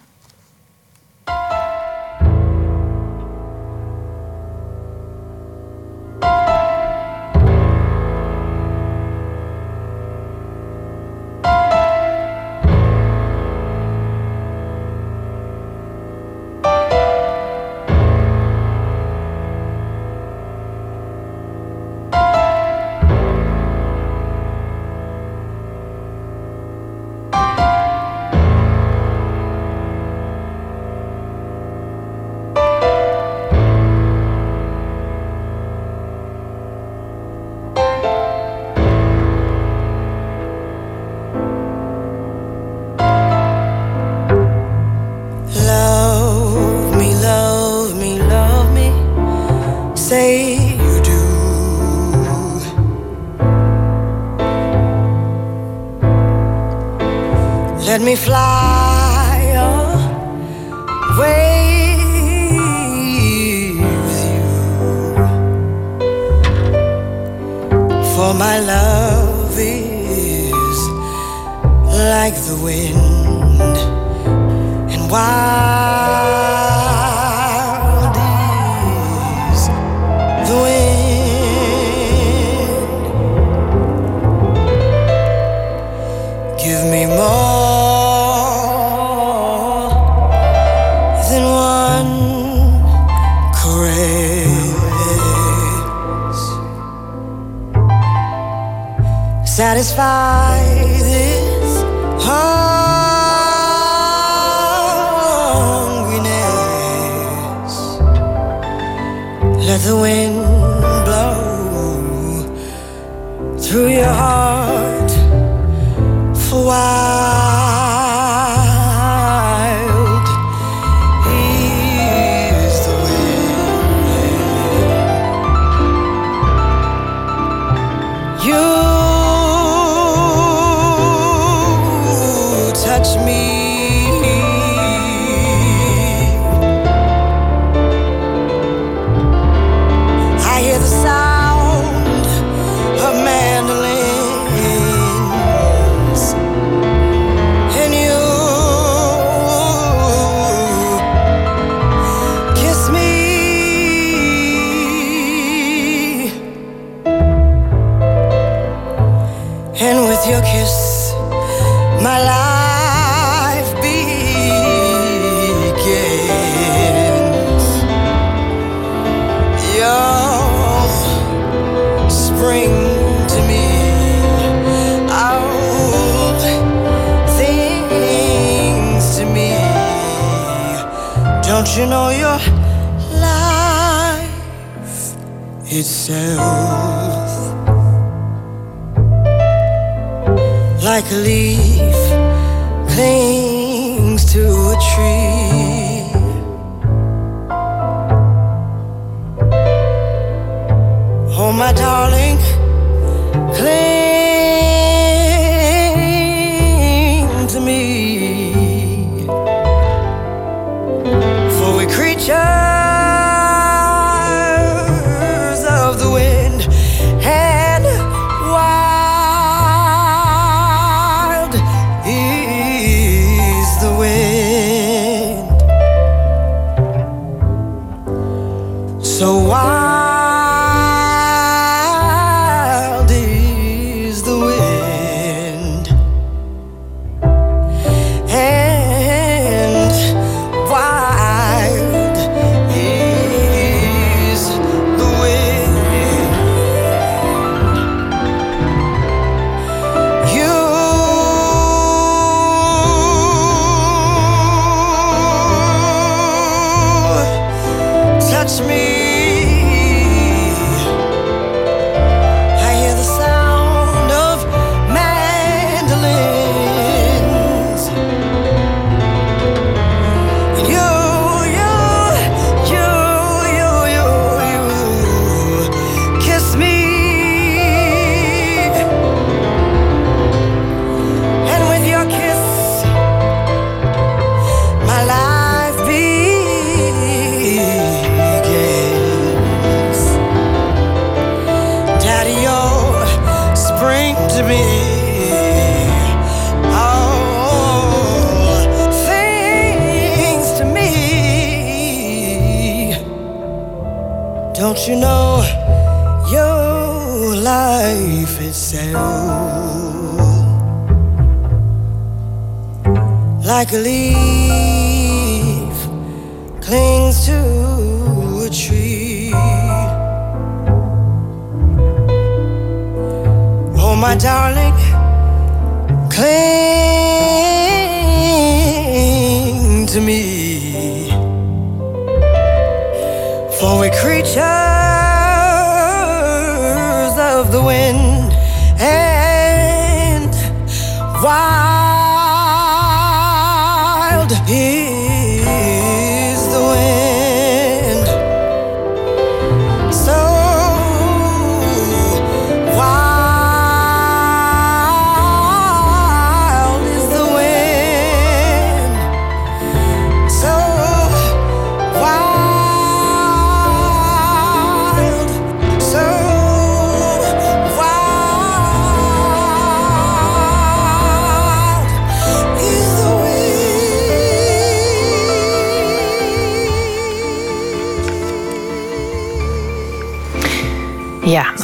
Me fly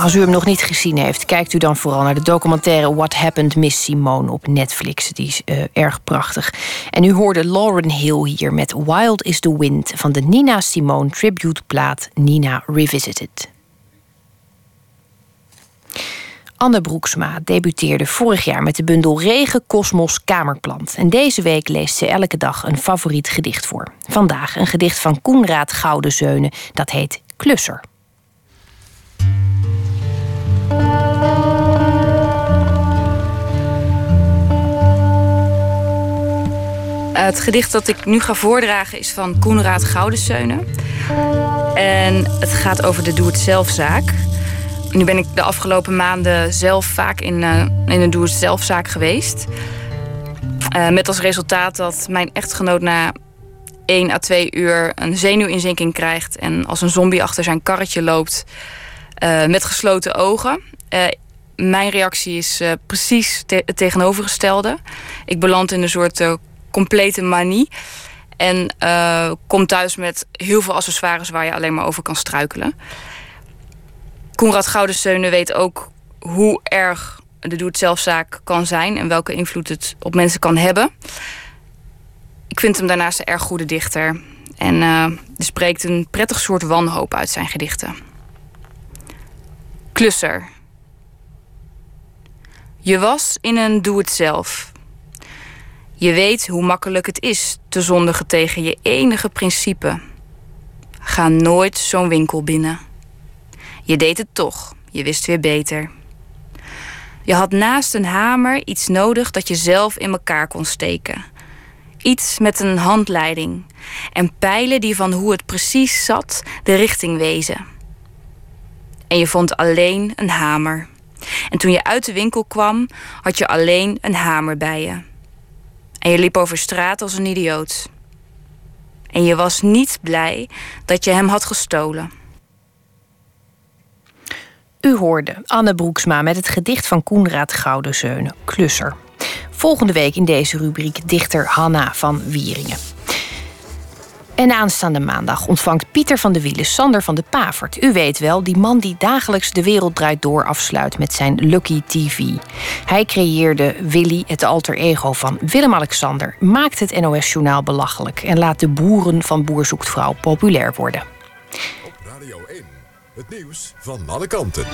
als u hem nog niet gezien heeft, kijkt u dan vooral naar de documentaire What Happened Miss Simone op Netflix. Die is eh, erg prachtig. En u hoorde Lauren Hill hier met Wild is the Wind van de Nina Simone tribute plaat Nina Revisited. Anne Broeksma debuteerde vorig jaar met de bundel Regen Kosmos Kamerplant. En deze week leest ze elke dag een favoriet gedicht voor. Vandaag een gedicht van Koenraad Goudenzeunen, dat heet Klusser. Het gedicht dat ik nu ga voordragen is van Koenraad Goudenseunen. En het gaat over de doe-het-zelfzaak. Nu ben ik de afgelopen maanden zelf vaak in, eh, in een doe-het-zelfzaak geweest. Eh, met als resultaat dat mijn echtgenoot na 1 à 2 uur een zenuwinzinking krijgt... en als een zombie achter zijn karretje loopt eh, met gesloten ogen. Eh, mijn reactie is eh, precies het tegenovergestelde. Ik beland in een soort eh, complete manie. En eh, kom thuis met heel veel accessoires waar je alleen maar over kan struikelen. Koenraad Goudenseunen weet ook hoe erg de doe-het-zelfzaak kan zijn... en welke invloed het op mensen kan hebben. Ik vind hem daarnaast een erg goede dichter. En eh, er spreekt een prettig soort wanhoop uit zijn gedichten. Klusser. Je was in een doe-het-zelf. Je weet hoe makkelijk het is te zondigen tegen je enige principe. Ga nooit zo'n winkel binnen. Je deed het toch, je wist weer beter. Je had naast een hamer iets nodig dat je zelf in elkaar kon steken. Iets met een handleiding en pijlen die van hoe het precies zat de richting wezen. En je vond alleen een hamer. En toen je uit de winkel kwam, had je alleen een hamer bij je. En je liep over straat als een idioot. En je was niet blij dat je hem had gestolen. U hoorde Anne Broeksma met het gedicht van Koenraad Goudenzeunen, Klusser. Volgende week in deze rubriek dichter Hanna van Wieringen. En aanstaande maandag ontvangt Pieter van de Wielen Sander van de Pavert. U weet wel, die man die dagelijks de wereld draait door afsluit met zijn Lucky TV. Hij creëerde Willy, het alter ego van Willem-Alexander, maakt het NOS-journaal belachelijk en laat de boeren van Boer zoekt vrouw populair worden. Radio 1, het nieuws van alle kanten.